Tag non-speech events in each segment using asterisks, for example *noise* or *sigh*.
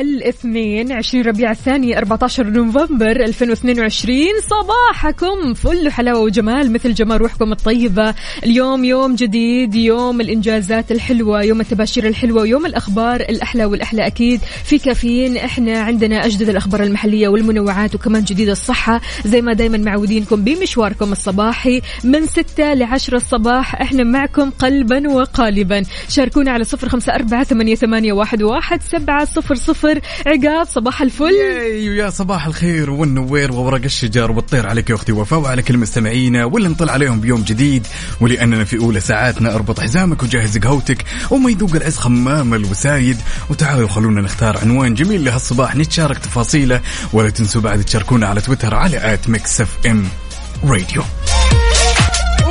Oui. الاثنين 20 ربيع الثاني 14 نوفمبر 2022 صباحكم فل حلاوة وجمال مثل جمال روحكم الطيبة. اليوم يوم جديد يوم الإنجازات الحلوة يوم التباشير الحلوة ويوم الأخبار الأحلى والأحلى أكيد. في كافيين إحنا عندنا أجدد الأخبار المحلية والمنوعات وكمان جديد الصحة. زي ما دايما معودينكم بمشواركم الصباحي من 6 ل 10 الصباح. إحنا معكم قلبا وقالبا. شاركونا على صفر خمسة أربعة ثمانية, ثمانية واحد, واحد سبعة صفر صفر. عقاب صباح الفل. ويا صباح الخير والنوير وورق الشجر والطير عليك يا أختي وفاء وعلى كل مستمعينا واللي نطلع عليهم بيوم جديد ولأننا في أولى ساعاتنا أربط حزامك وجهز قهوتك وما يذوق العز خمام الوسايد. وتعالوا خلونا نختار عنوان جميل لهالصباح نتشارك تفاصيله ولا تنسوا بعد تشاركونا على تويتر على at Mix FM Radio.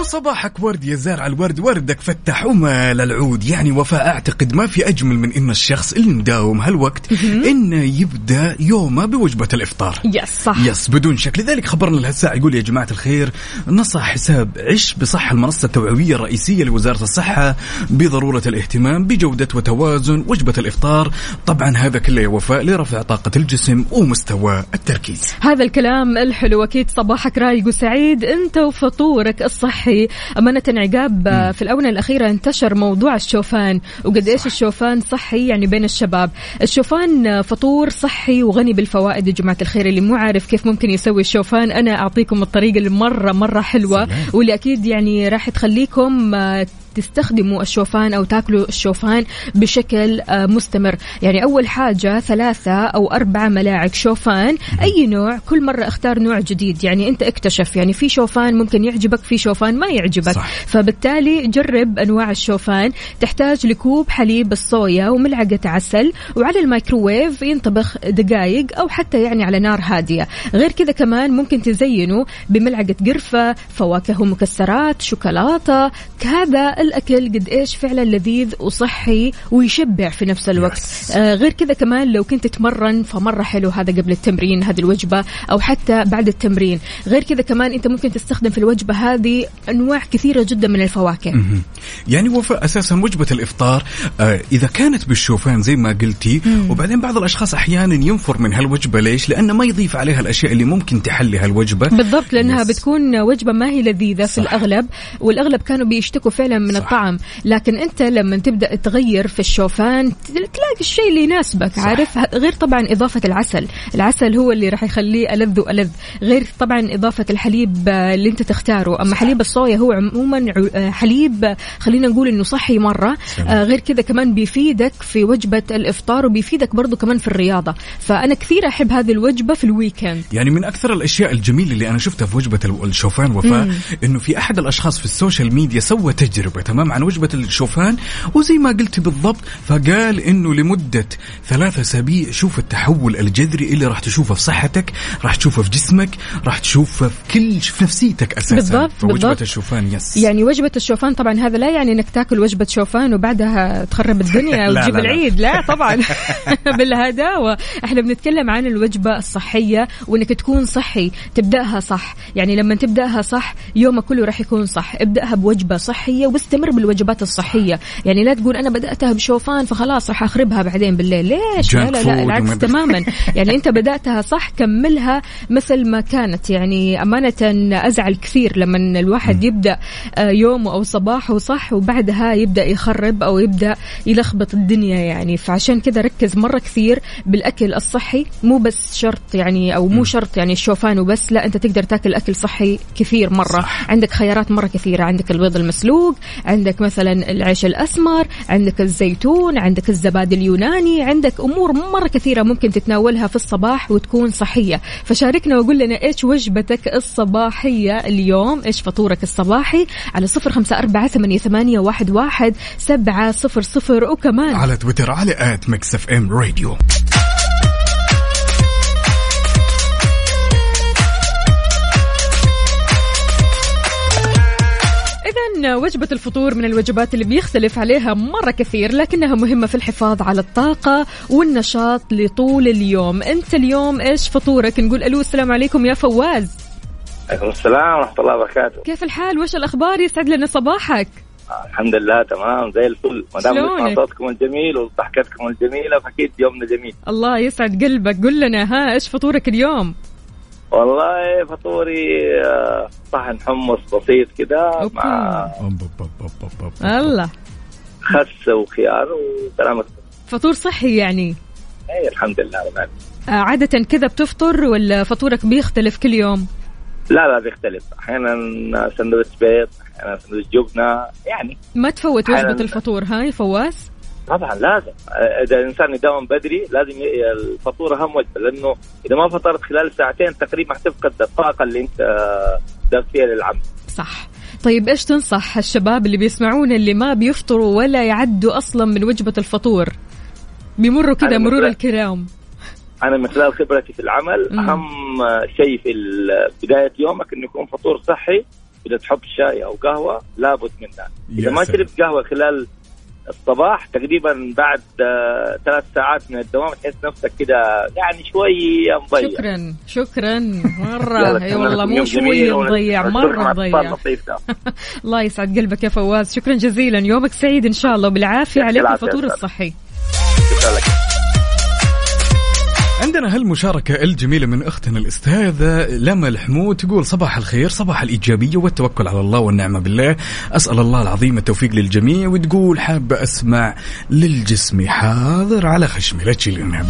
وصباحك ورد يا زارع الورد وردك فتح وما للعود يعني وفاء أعتقد ما في أجمل من إن الشخص اللي مداوم هالوقت إنه يبدأ يومه بوجبة الإفطار. يس صح. يس بدون شك. لذلك خبرنا لهالساعة يقول يا جماعة الخير نصح حساب عش بصحة المنصة التوعوية الرئيسية لوزارة الصحة بضرورة الاهتمام بجودة وتوازن وجبة الإفطار. طبعا هذا كله يا وفاء لرفع طاقة الجسم ومستوى التركيز. هذا الكلام الحلو. أكيد صباحك رايق وسعيد. أنت وفطورك الصحي. أمانة عقاب آه، في الآونة الأخيرة انتشر موضوع الشوفان وقد إيش الشوفان صحي يعني بين الشباب؟ الشوفان آه، فطور صحي وغني بالفوائد يا جماعة الخير اللي مو عارف كيف ممكن يسوي الشوفان. أنا أعطيكم الطريقة اللي مرة حلوة سلام. واللي أكيد يعني راح تخليكم آه، تستخدموا الشوفان أو تاكلوا الشوفان بشكل آه، مستمر. يعني أول حاجة ثلاثة أو اربعه ملاعق شوفان أي نوع كل مرة اختار نوع جديد. يعني أنت اكتشف يعني في شوفان ممكن يعجبك في شوفان ما يعجبك. صح. فبالتالي جرب أنواع الشوفان. تحتاج لكوب حليب الصويا وملعقة عسل وعلى الميكروويف ينطبخ دقائق أو حتى يعني على نار هادية. غير كذا كمان ممكن تزينه بملعقة قرفة فواكه ومكسرات شوكولاتة هذا الأكل قد إيش فعلا لذيذ وصحي ويشبع في نفس الوقت Yes. آه غير كذا كمان لو كنت تتمرن فمرة حلو هذا قبل التمرين هذه الوجبة أو حتى بعد التمرين غير كذا كمان أنت ممكن تستخدم في الوجبة هذه أنواع كثيرة جدا من الفواكه مهم. يعني وفاء أساسا وجبة الإفطار آه إذا كانت بالشوفان زي ما قلتي وبعدين بعض الأشخاص أحيانا ينفر من هالوجبة ليش؟ لأنه ما يضيف عليها الأشياء اللي ممكن تحلي هالوجبة بالضبط لأنها Yes. بتكون وجبة ما هي لذيذة في صح. الأغلب والأغلب كانوا بيشتكوا فعلا من صح. الطعم لكن انت لما تبدأ تغير في الشوفان تلاقي الشيء اللي يناسبك صح. عارف؟ غير طبعا إضافة العسل. العسل هو اللي راح يخليه ألذ وألذ. غير طبعا إضافة الحليب اللي انت تختاره. أما حليب الصويا هو عموما حليب خلينا نقول إنه صحي مرة. آه، غير كذا كمان بيفيدك في وجبة الإفطار وبيفيدك برضو كمان في الرياضة. فأنا كثير أحب هذه الوجبة في الويكند. يعني من أكثر الأشياء الجميلة اللي أنا شفتها في وجبة ال- الشوفان وفاء إنه في أحد الأشخاص في ال social media سوى تجربة. تمام عن وجبة الشوفان. وزي ما قلت بالضبط فقال إنه لمدة ثلاثة أسابيع شوف التحول الجذري اللي راح تشوفه في صحتك راح تشوفه في جسمك راح تشوفه في كل في نفسيتك أساسا. بالضبط، في وجبه بالضبط. الشوفان yes يعني وجبة الشوفان طبعا هذا لا يعني إنك تاكل وجبة شوفان وبعدها تخرب الدنيا *laughs* وتجيب لا، لا. العيد لا طبعا. *laughs* *laughs* بالهداوة. إحنا بنتكلم عن الوجبة الصحية وإنك تكون صحي تبدأها صح. يعني لما تبدأها صح يومك كله راح يكون صح. ابدأها بوجبة صحية واستمر بالوجبات الصحية. يعني لا تقول أنا بدأتها بشوفان فخلاص راح أخربها بعدين بالليل. ليش؟ لا لا لا العكس. تماما. يعني أنت بدأتها صح كملها مثل ما كانت. يعني أمانة أزعل كثير لما الواحد يبدأ آه، يومه أو صباحه صح وبعدها يبدأ يخرب أو يبدأ يلخبط الدنيا يعني. فعشان كذا ركز مرة كثير بالأكل الصحي. مو بس شرط يعني أو مو شرط يعني الشوفان وبس لا أنت تقدر تاكل أكل صحي كثير مرة. صح. عندك خيارات مرة كثيرة. عندك البيض المسلوق عندك مثلا العيش الأسمر عندك الزيتون عندك الزبادي اليوناني عندك أمور مرة كثيرة ممكن تتناولها في الصباح وتكون صحية. فشاركنا وقول لنا إيش وجبتك الصباحية اليوم؟ إيش فطورك الصباحي؟ على صفر خمسة أربعة ثمانية, واحد, واحد سبعة صفر صفر وكمان على تويتر على at FM Radio. إذا وجبة الفطور من الوجبات اللي بيختلف عليها مرة كثير لكنها مهمة في الحفاظ على الطاقة والنشاط لطول اليوم. أنت اليوم إيش فطورك؟ نقول ألو السلام عليكم يا فواز. عليكم السلام ورحمة الله وبركاته. كيف الحال؟ وش الأخبار؟ يسعد لنا صباحك. الحمد لله تمام زي الفل. ما دام صوتكم الجميل وضحكتكم الجميلة فأكيد يومنا جميل. الله يسعد قلبك. قل لنا ها إيش فطورك اليوم؟ والله فطوري آه، صحن حمص بسيط أوكي. مع. الله خس وخيار وكلام فطور صحي يعني اي الحمد لله رب العالمين. آه، عادة كذا بتفطر ولا فطورك بيختلف كل يوم لا لا بيختلف أحيانا سندوتش بيض أحيانا سندوتش جبنة يعني ما تفوت. وجبة الفطور هاي فواز طبعا لازم. إذا الإنسان يداوم بدري لازم الفطور أهم وجبه لأنه إذا ما فطرت خلال ساعتين تقريبا حتفقد الطاقة اللي أنت داخل فيها للعمل. صح. طيب إيش تنصح الشباب اللي بيسمعونا اللي ما بيفطروا ولا يعدوا أصلا من وجبة الفطور؟ بيمروا كذا مرور الكرام. أنا من خلال خبرتي في العمل مم. أهم شيء في بداية يومك إنه يكون فطور صحي إذا تحب شاي أو قهوة لابد منها إذا ما. شربت قهوة خلال الصباح تقريبا بعد آه، ثلاث ساعات من الدوام تحس نفسك كده يعني شوية مضيع. شكرا شكرا. يلا، *laughs* إي والله مو شوي مضيع الإفطار مضيع. *laughs* الله يسعد قلبك يا فواز. شكرا جزيلا. يومك سعيد إن شاء الله. وبالعافية عليك الفطور الصحي. شكرا لك. عندنا هالمشاركة الجميلة من أختنا الأستاذة لما الحمود تقول صباح الخير صباح الإيجابية والتوكل على الله والنعمة بالله. أسأل الله العظيم التوفيق للجميع وتقول حابة أسمع للجسم حاضر على خشمي. لا تشيل الهم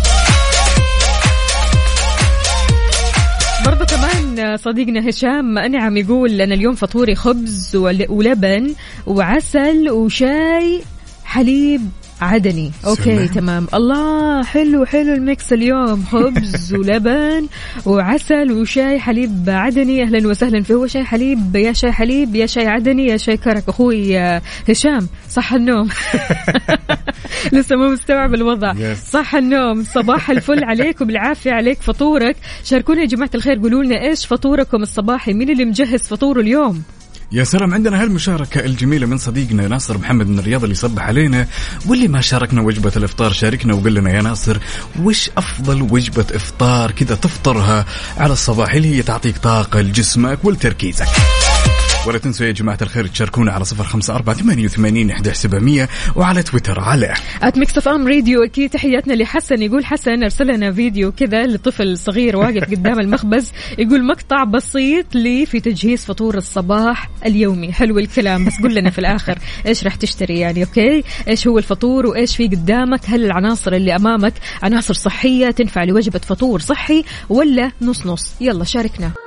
برضو كمان صديقنا هشام أنعم يقول أنا اليوم فطوري خبز ول- ولبن وعسل وشاي حليب عدني. okay سلام. تمام. الله حلو حلو ال mix اليوم. خبز *laughs* ولبن وعسل وشاي حليب عدني. أهلا وسهلا فهو شاي حليب يا شاي حليب يا شاي عدني يا شاي كرك. أخوي آه، هشام صح النوم. *laughs* لسه مو مستوعب الوضع. صح النوم. صباح الفل عليك وبالعافية عليك. فطورك. شاركونا يا جماعة الخير. قولوا لنا إيش فطوركم الصباحي؟ مين اللي مجهز فطوره اليوم؟ يا سلام عندنا هالمشاركة الجميلة من صديقنا ناصر محمد من الرياض اللي يصبح علينا واللي ما شاركنا وجبة الإفطار شاركنا وقول لنا يا ناصر وش أفضل وجبة إفطار كذا تفطرها على الصباح اللي هي تعطيك طاقة لجسمك ولتركيزك؟ ولا تنسوا يا جماعة الخير تشاركونا على صفر خمسة أربعة ثمانية وثمانين إحدى سبعمية وعلى تويتر على at Mix FM Radio أكيد تحياتنا لحسن. يقول حسن أرسل لنا فيديو كذا لطفل صغير واقف *laughs* قدام المخبز يقول مقطع بسيط لي في تجهيز فطور الصباح اليومي. حلو الكلام بس قول لنا في الآخر إيش راح تشتري يعني؟ أوكي؟ إيش هو الفطور وإيش في قدامك؟ هل العناصر اللي أمامك عناصر صحية تنفع لوجبة فطور صحي ولا نص نص؟ يلا شاركنا.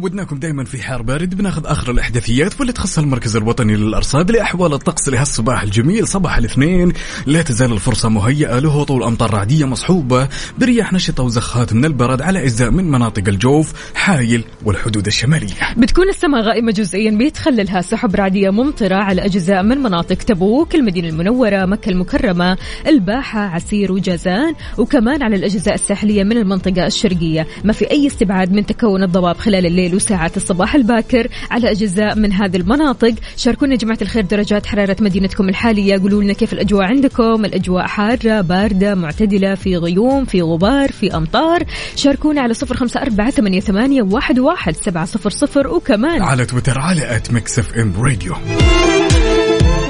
عودناكم دائما في حار بارد. بناخذ آخر الأحداثيات واللي تخص المركز الوطني للأرصاد لأحوال الطقس لهالصباح الجميل صباح الاثنين. لا تزال الفرصة مهيئة لهطول أمطار رعدية مصحوبة برياح نشطة وزخات من البرد على أجزاء من مناطق الجوف حايل والحدود الشمالية. بتكون السماء غائمة جزئيا بيتخللها سحب رعدية ممطرة على أجزاء من مناطق تبوك المدينة المنورة مكة المكرمة الباحة عسير وجازان وكمان على الأجزاء الساحلية من المنطقة الشرقية. ما في أي استبعاد من تكون الضباب خلال الليل. وساعات الصباح الباكر على أجزاء من هذه المناطق. شاركونا يا جماعة الخير درجات حرارة مدينتكم الحالية. قولوا لنا كيف الأجواء عندكم؟ الأجواء حارة باردة معتدلة في غيوم في غبار في أمطار. شاركونا على صفر خمسة أربعة ثمانية, ثمانية واحد, واحد سبعة صفر صفر. وكمان على تويتر على at Mix FM Radio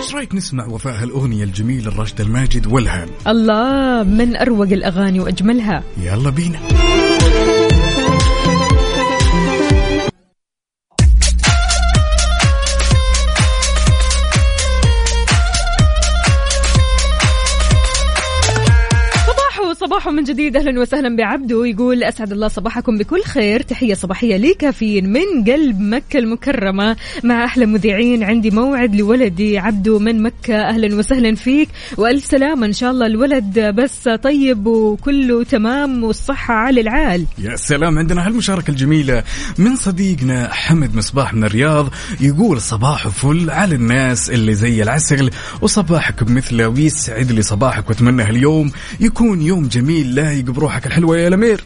إيش رأيك نسمع وفاء هالأغنية الجميلة لراشد الماجد والهان الله من أروق الأغاني وأجملها. يلا بينا. من جديد أهلا وسهلا بعبدو يقول أسعد الله صباحكم بكل خير. تحية صباحية لي كافيين من قلب مكة المكرمة مع أحلى مذيعين. عندي موعد لولدي عبدو من مكة. أهلا وسهلا فيك وألف سلامة إن شاء الله. الولد بس طيب وكله تمام والصحة على العال. يا سلام عندنا هالمشاركة الجميلة من صديقنا حمد مصباح من الرياض. يقول صباح فل على الناس اللي زي العسل وصباحك بمثله ويسعد لي صباحك وأتمنى هاليوم يكون يوم جميل لايق بروحك الحلوة يا الأمير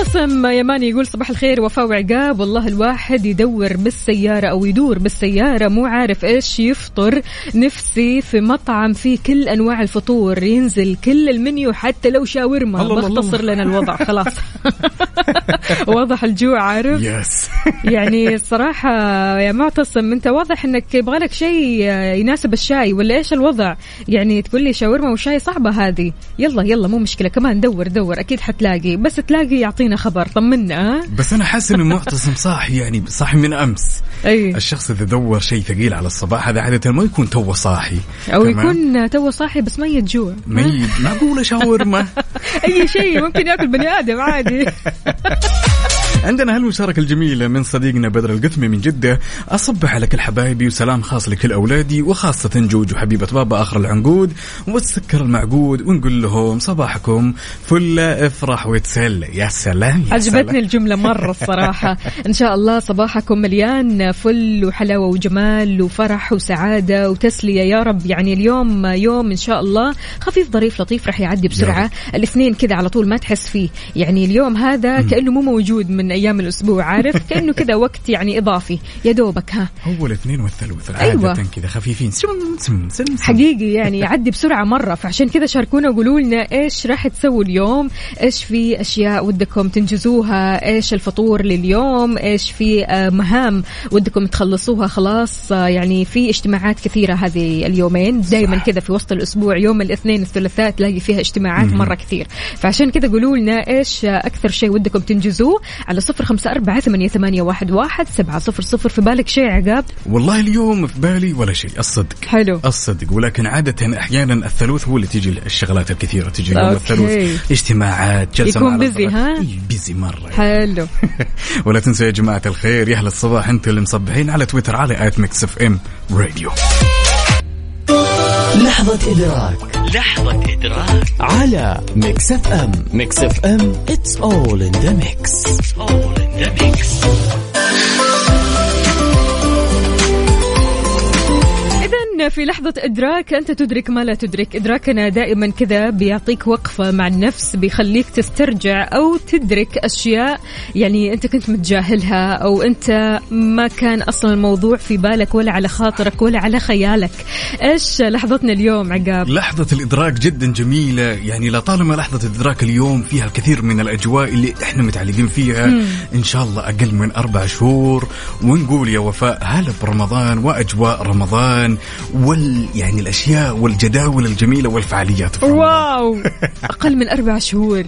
معتصم يماني يقول صباح الخير وفاء وعقاب. والله الواحد يدور بالسيارة أو يدور بالسيارة مو عارف إيش يفطر. نفسي في مطعم فيه كل أنواع الفطور ينزل كل المنيو حتى لو شاورما. بختصر. لنا الوضع خلاص. *laughs* واضح الجوع عارف؟ يس *laughs* يعني الصراحة يا معتصم أنت واضح أنك يبغالك شيء يناسب الشاي ولا إيش الوضع؟ يعني تقول لي شاورما وشاي صعبة هذه. يلا يلا مو مشكلة. كمان دور دور أكيد حتلاقي. بس تلاقي يعطينا خبر طمنا بس أنا حاسس إنه معتصم صاحي يعني صاحي من أمس. أي. الشخص إذا دور شيء ثقيل على الصباح هذا عادة ما يكون توه صاحي. أو تمام؟ يكون تو صاحي بس ميت جوع ميت. معقولة شاورما *laughs* أي شيء ممكن يأكل بني آدم عادي. *laughs* عندنا هالمشاركة الجميلة من صديقنا بدر القثمي من جدة. أصبح على كل حبايبي وسلام خاص لكل أولادي وخاصة جوج وحبيبة بابا آخر العنقود. والسكر المعقود ونقول لهم صباحكم فلة افرح وتسلى يا سلام. يا عجبتني سلام. الجملة مرة الصراحة. إن شاء الله صباحكم مليان فل وحلاوة وجمال وفرح وسعادة وتسلية. يا رب يعني اليوم يوم إن شاء الله خفيف ظريف لطيف راح يعدي بسرعة. الاثنين كذا على طول ما تحس فيه. يعني اليوم هذا كأنه مو موجود من أيام الأسبوع عارف؟ كأنه كذا وقت يعني إضافي. يا دوبك ها. هو الاثنين والثلاث أيوة. عادة كذا خفيفين. سم سم سم سم. حقيقي يعني يعدي بسرعة مرة. فعشان كذا شاركونا وقولوا لنا إيش راح تسووا اليوم إيش في أشياء ودكم تنجزوها؟ إيش الفطور لليوم؟ إيش في آه، مهام ودكم تخلصوها؟ خلاص آه، يعني في اجتماعات كثيرة هذه اليومين. دائما كذا في وسط الأسبوع يوم الاثنين الثلاثاء تلاقي فيها اجتماعات مرة كثير. فعشان كذا قولوا لنا إيش آه، أكثر شيء ودكم تنجزوه على صفر خمسة أربعة ثمانية, ثمانية واحد, واحد سبعة صفر صفر. في بالك شيء عقاب؟ والله اليوم في بالي ولا شيء الصدق. حلو. الصدق. ولكن عادة أحيانا الثلوث هو اللي تيجي الشغلات الكثيرة تيجي يوم أوكي. الثلوث اجتماعات جلسة يكون الأصدقاء. ها؟ busy مرة. حلو. *laughs* ولا تنسوا يا جماعة الخير يا أهل الصباح أنتم اللي مصبحين على تويتر على at Mix FM Radio. لحظة إدراك. لحظة إدراك. على Mix FM. Mix F M it's all in the mix. It's all in the mix. إذا في لحظة إدراك أنت تدرك ما لا تدرك. إدراكنا دائما كذا بيعطيك وقفة مع النفس بيخليك تسترجع أو تدرك أشياء يعني أنت كنت متجاهلها أو أنت ما كان أصلا الموضوع في بالك ولا على خاطرك ولا على خيالك. إيش لحظتنا اليوم عقاب؟ لحظة الإدراك جدا جميلة. يعني لطالما لحظة الإدراك اليوم فيها الكثير من الأجواء اللي إحنا متعلقين فيها إن شاء الله أقل من أربع شهور ونقول يا وفاء هلا برمضان وأجواء رمضان وال يعني الأشياء والجداول الجميلة والفعاليات. واو! أقل من أربع شهور.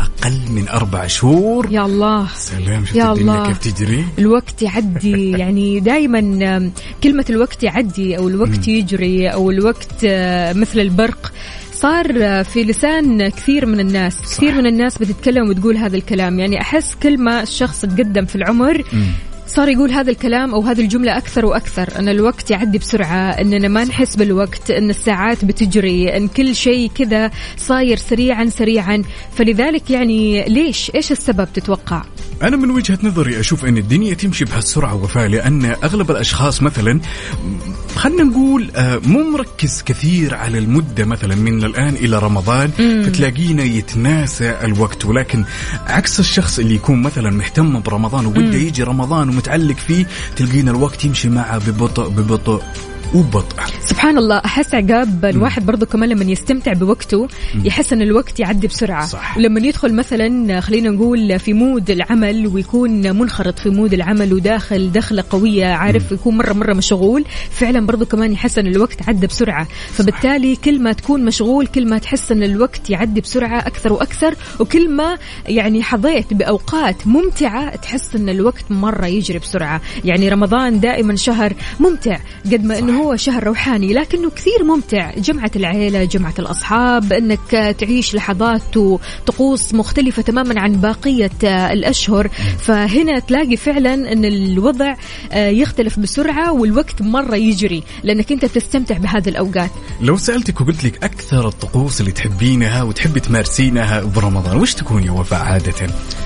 أقل من أربع شهور؟ يا الله. سلام شفت يا الله. كيف تجري؟ الوقت يعدي. *laughs* يعني دائما كلمة الوقت يعدي أو الوقت يجري أو الوقت آه، مثل البرق صار آه، في لسان كثير من الناس. كثير من الناس بتتكلم وتقول هذا الكلام. يعني أحس كل ما الشخص تقدم في العمر صار يقول هذا الكلام أو هذه الجملة أكثر وأكثر أن الوقت يعدي بسرعة إننا ما نحس بالوقت إن الساعات بتجري إن كل شيء كذا صاير سريعا سريعا. فلذلك يعني ليش؟ إيش السبب تتوقع؟ أنا من وجهة نظري أشوف أن الدنيا تمشي بهالسرعة وفاء لأن أغلب الأشخاص مثلا خلينا نقول آه، مو مركز كثير على المدة مثلا من الآن إلى رمضان فتلاقينا يتناسى الوقت. ولكن عكس الشخص اللي يكون مثلا مهتم برمضان وبده يجي رمضان ومتعلق فيه تلقينا الوقت يمشي معه ببطء ببطء. وببطء سبحان الله أحس عقاب الواحد برضو كمان لما يستمتع بوقته يحس إن الوقت يعدي بسرعة. صح. ولما يدخل مثلا خلينا نقول في mood العمل ويكون منخرط في mood العمل وداخل دخلة قوية عارف يكون مرة مرة مشغول فعلا برضو كمان يحس إن الوقت عدى بسرعة. فبالتالي كل ما تكون مشغول كل ما تحس إن الوقت يعدي بسرعة أكثر وأكثر وكل ما يعني حظيت بأوقات ممتعة تحس إن الوقت مرة يجري بسرعة. يعني رمضان دائما شهر ممتع قد ما إنه هو شهر روحاني لكنه كثير ممتع. جمعة العيلة جمعة الأصحاب أنك تعيش لحظات وطقوس مختلفة تماما عن بقية آه، الأشهر. فهنا تلاقي فعلا أن الوضع آه، يختلف بسرعة والوقت مرة يجري لأنك أنت تستمتع بهذه الأوقات. لو سألتك وقلت لك أكثر الطقوس اللي تحبينها وتحبي تمارسينها برمضان وش تكون يا وفاء عادة؟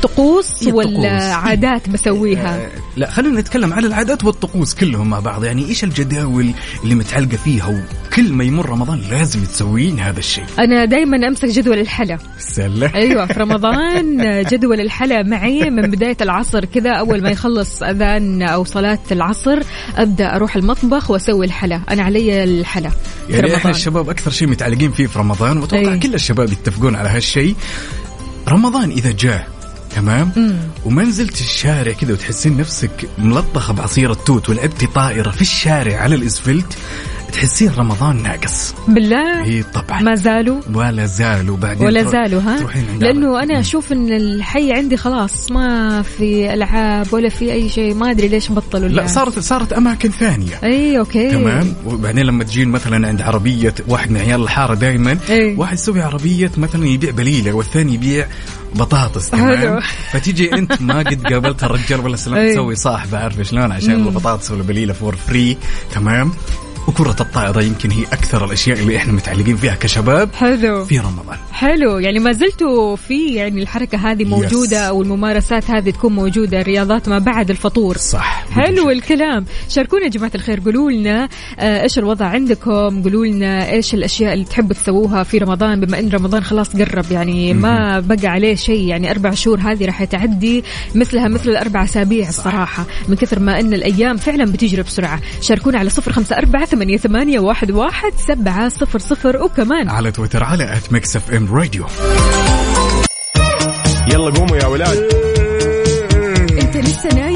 طقوس إيه، ولا طقوس. عادات بسويها؟ آه، لا خلينا نتكلم على العادات والطقوس كلهم مع بعض. يعني إيش الجداول؟ اللي متعلقة فيها وكل ما يمر رمضان لازم تسوين هذا الشيء. أنا دائما أمسك جدول الحلا. سلة. أيوه في *laughs* رمضان جدول الحلا معي من بداية العصر كذا. أول ما يخلص أذان أو صلاة العصر أبدأ أروح المطبخ وأسوي الحلا. أنا علي الحلا يعني إحنا الشباب أكثر شيء متعلقين فيه في رمضان وأتوقع أي. كل الشباب يتفقون على هالشيء. رمضان إذا جاء تمام؟ وما نزلت الشارع كذا وتحسين نفسك ملطخة بعصير التوت ولعبتي طائرة في الشارع على الإسفلت تحسين رمضان ناقص. بالله؟ هي طبعا. ما زالوا؟ ولا زالوا. بعدين ولا زالوا ها؟ لأنه. أنا أشوف إن الحي عندي خلاص ما في ألعاب ولا في أي شيء ما أدري ليش بطلوا لا. صارت صارت أماكن ثانية. إي أوكي. تمام؟ وبعدين لما تجين مثلا عند عربية واحد من عيال الحارة دائما. واحد يسوي عربية مثلا يبيع بليلة والثاني يبيع بطاطس. تمام فتيجي أنت ما قد قابلت الرجال ولا سلام. تسوي صاحبه عارف شلون عشان البطاطس ولا بليله for free تمام وكرة الطائرة يمكن هي أكثر الأشياء اللي إحنا متعلقين فيها كشباب حلو. في رمضان. حلو. يعني ما زلتوا في يعني الحركة هذه موجودة Yes. أو الممارسات هذه تكون موجودة الرياضات ما بعد الفطور. صح حلو الكلام. شاركونا يا جماعة الخير قولوا لنا آه، إيش الوضع عندكم؟ قولوا لنا إيش الأشياء اللي تحبوا تسووها في رمضان؟ بما إن رمضان خلاص قرب يعني ما بقى عليه شيء. يعني أربع شهور هذه راح تعدي مثلها مثل الأربع أسابيع الصراحة من كثر ما إن الأيام فعلا بتجري بسرعة. شاركونا على صفر خمسة أربعة ثمانية, ثمانية واحد, واحد سبعة صفر صفر وكمان على تويتر على at Mix FM Radio يلا قوموا يا ولاد. انت لسه نايم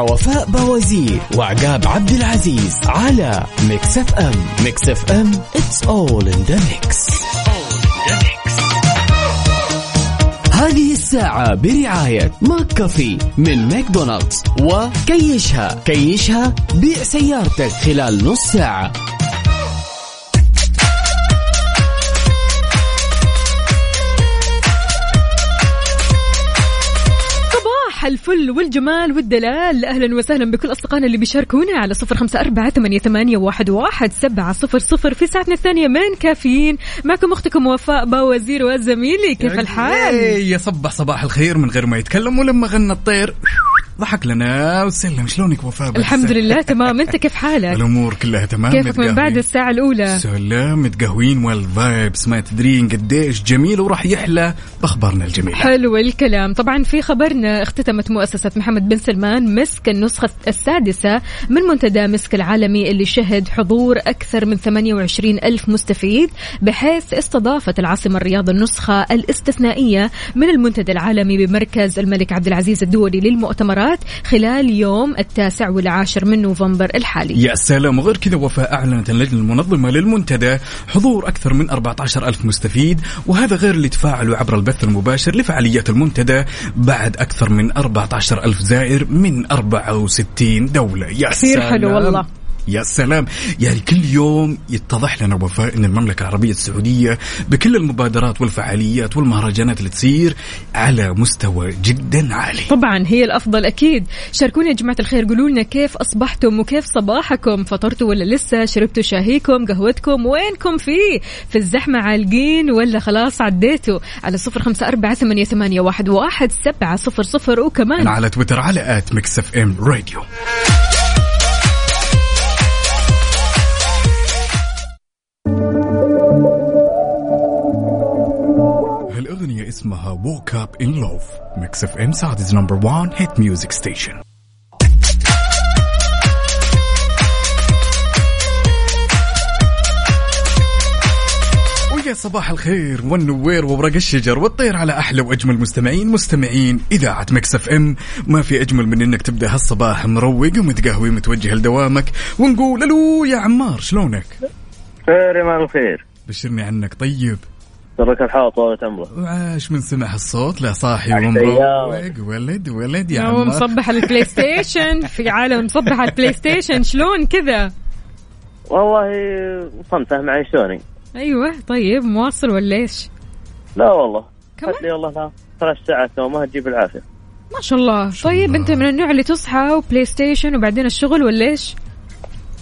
وفاء بوازير وعقاب عبد العزيز على Mix FM Mix FM it's all in the mix. هذه الساعة برعاية McCafé من ماكدونالدز. وكيشها. كيشها بيع سيارتك خلال نص ساعة. صباح الفل والجمال والدلال. أهلا وسهلا بكل أصدقائنا اللي بيشاركونا على صفر خمسة أربعة ثمانية, ثمانية واحد, واحد سبعة صفر صفر. في ساعتنا الثانية من كافيين. معكم أختكم وفاء باوزير وزميلي كيف الحال؟ إيه، يصبح صباح الخير من غير ما يتكلم ولما غنى الطير. ضحك لنا وسلم شلونك وفاء الحمد لله تمام أنت كيف حالك؟ الأمور كلها تمام كيفك من بعد. الساعة الأولى؟ سلام متقهوين والفايبس ما تدرين قديش جميل وراح يحلى بأخبارنا الجميلة حلو الكلام طبعا في خبرنا اختتمت مؤسسة محمد بن سلمان مسك النسخة السادسة من منتدى مسك العالمي اللي شهد حضور أكثر من 28 ألف مستفيد بحيث استضافت العاصمة الرياض النسخة الاستثنائية من المنتدى العالمي بمركز الملك عبد العزيز الدولي للمؤتمرات خلال يوم التاسع والعاشر من نوفمبر الحالي. يا سلام وغير كذا وفاء أعلنت اللجنة المنظمة للمنتدى حضور أكثر من 14 ألف مستفيد وهذا غير اللي تفاعلوا عبر البث المباشر لفعاليات المنتدى بعد أكثر من 14 ألف زائر من 64 دولة. يا كثير سلام. حلو والله. يا سلام. يعني كل يوم يتضح لنا وفاء إن المملكة العربية السعودية بكل المبادرات والفعاليات والمهرجانات اللي تصير على مستوى جدا عالي. طبعا هي الأفضل أكيد. شاركونا يا جماعة الخير قولوا لنا كيف أصبحتم وكيف صباحكم؟ فطرتوا ولا لسه؟ شربتوا شاهيكم؟ قهوتكم؟ وينكم فيه في الزحمة عالقين ولا خلاص عديتوا؟ على صفر خمسة أربعة ثمانية, ثمانية واحد, واحد سبعة صفر صفر. وكمان على تويتر على Mix FM Radio. اسمها Woke Up in Love. Mix FM Saudi's number 1 hit music station ويا صباح الخير والنوير وورق الشجر والطير على أحلى وأجمل مستمعين مستمعين. إذاعة Mix FM ما في أجمل من إنك تبدأ هالصباح مروق ومتقهوي متوجه لدوامك ونقول ألو يا عمار شلونك؟ خير يا الخير. بشرني عنك طيب. سرك الحال طولة عمره وعاش من سمع الصوت. لا صاحي ومروق. ولد ولد يا هو عمار. مصبح على ال PlayStation *laughs* في عالم مصبح على ال PlayStation شلون كذا؟ والله مصنفه معي سوني أيوه. طيب مواصل ولا إيش؟ لا والله. كمان؟ لي والله لا ثلاث ساعات نومه تجيب العافية. ما شاء الله. طيب الله. أنت من النوع اللي تصحى و PlayStation وبعدين الشغل ولا إيش؟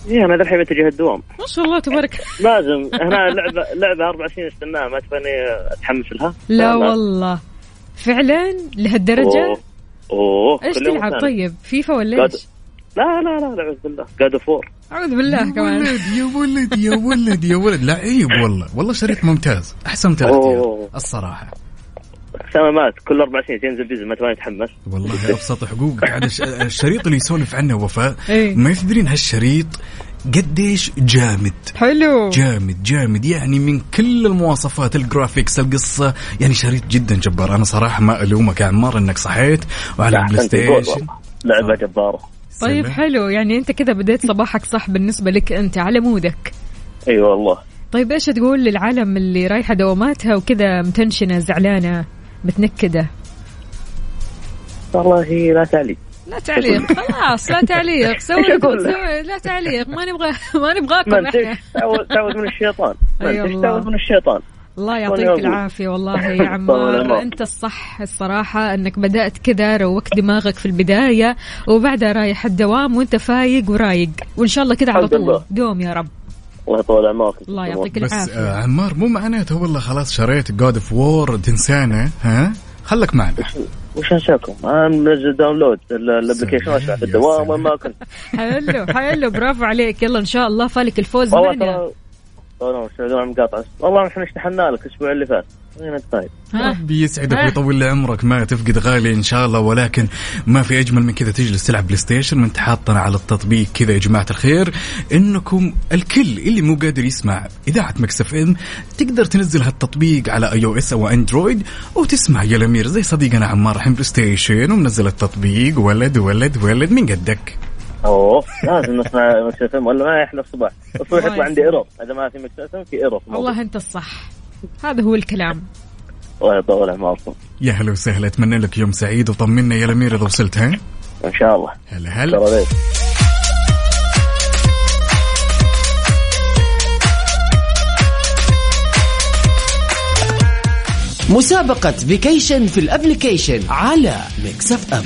إيه أنا الحين بتجه الدوام ما شاء الله تبارك. لازم. هنا لعبه لعبة أربع سنين استناها ما تبغاني اتحمس لها لا والله. فعلا؟ لهالدرجة؟ أوه. أوه إيش تلعب. طيب؟ فيفا ولا إيش؟ لا لا لا اعوذ بالله. God of War أعوذ بالله يا كمان. ولد يا ولد يا ولد يا ولد. لعيب والله. والله شريط ممتاز. أحسن ثلاث أوه. الصراحة. سنوات كل أربع سنين تنزل جزء ما تبغاني اتحمس والله أبسط حقوقك. عاد الش- الشريط اللي يسولف عنه وفاء إيه. ما يدرين هالشريط قديش جامد. حلو. جامد جامد. يعني من كل المواصفات ال graphics القصة. يعني شريط جدا جبار. أنا صراحة ما ألومك يا عمار أنك صحيت وعلى البلاي ستيشن. لعبه جبارة. طيب سلام. حلو. يعني أنت كذا بديت صباحك صح بالنسبة لك أنت على مودك. إي أيوة والله. طيب إيش تقول للعالم اللي رايحة دواماتها وكذا متنشنة زعلانة؟ متنكدة. والله لا تعليق. لا تعليق. خلاص لا تعليق. *laughs* سوي لا. تعليق. ما نبغى *laughs* ما نبغاكم إحنا. تعود من الشيطان. ما أي انت والله. تعوذ من الشيطان. الله يعطيك. العافية. والله يا *laughs* عمار. أنت الصح الصراحة أنك بدأت كذا روقت دماغك في البداية وبعدها رايح الدوام وأنت فايق ورايق. وإن شاء الله كذا على طول. دوم يا رب. الله يطول عمرك. الله يعطيك بس العافية. آه عمار مو معناته والله خلاص شريت God of War تنسانا ها؟ خلك معنا. وش أنساكم؟ أنا منزل download ال application واسمع في الدوام. وين ما كنت حلو حلو برافو عليك. يلا إن شاء الله فالك الفوز والله معنا والله والله إحنا اشتقنا لك الأسبوع اللي فات. انت طيب؟ ربي يسعدك. ويطول لي عمرك. ما تفقد غالي إن شاء الله ولكن ما في أجمل من كذا. تجلس تلعب بلاي ستيشن وانت حاطنا على التطبيق كذا يا جماعة الخير. إنكم الكل اللي مو قادر يسمع إذاعة مكس إف إم تقدر تنزل هالتطبيق على iOS أو اندرويد وتسمع يا الأمير. زي صديقنا عمار الحين بلاي ستيشن ومنزل التطبيق. ولد ولد ولد من قدك؟ أوه لازم نسمع مكس إف إم ولا ما يحلى الصباح *laughs* الصبح يطلع عندي error إذا ما في مكس إف إم في error والله أنت الصح. هذا هو الكلام. الله يطول عمركم يا هلا وسهلا أتمنى لك يوم سعيد وطمنا يا الأمير إذا وصلت ها؟ إن شاء الله. هلا ترى هلا مسابقة vacation في ال application على ميكس اف ام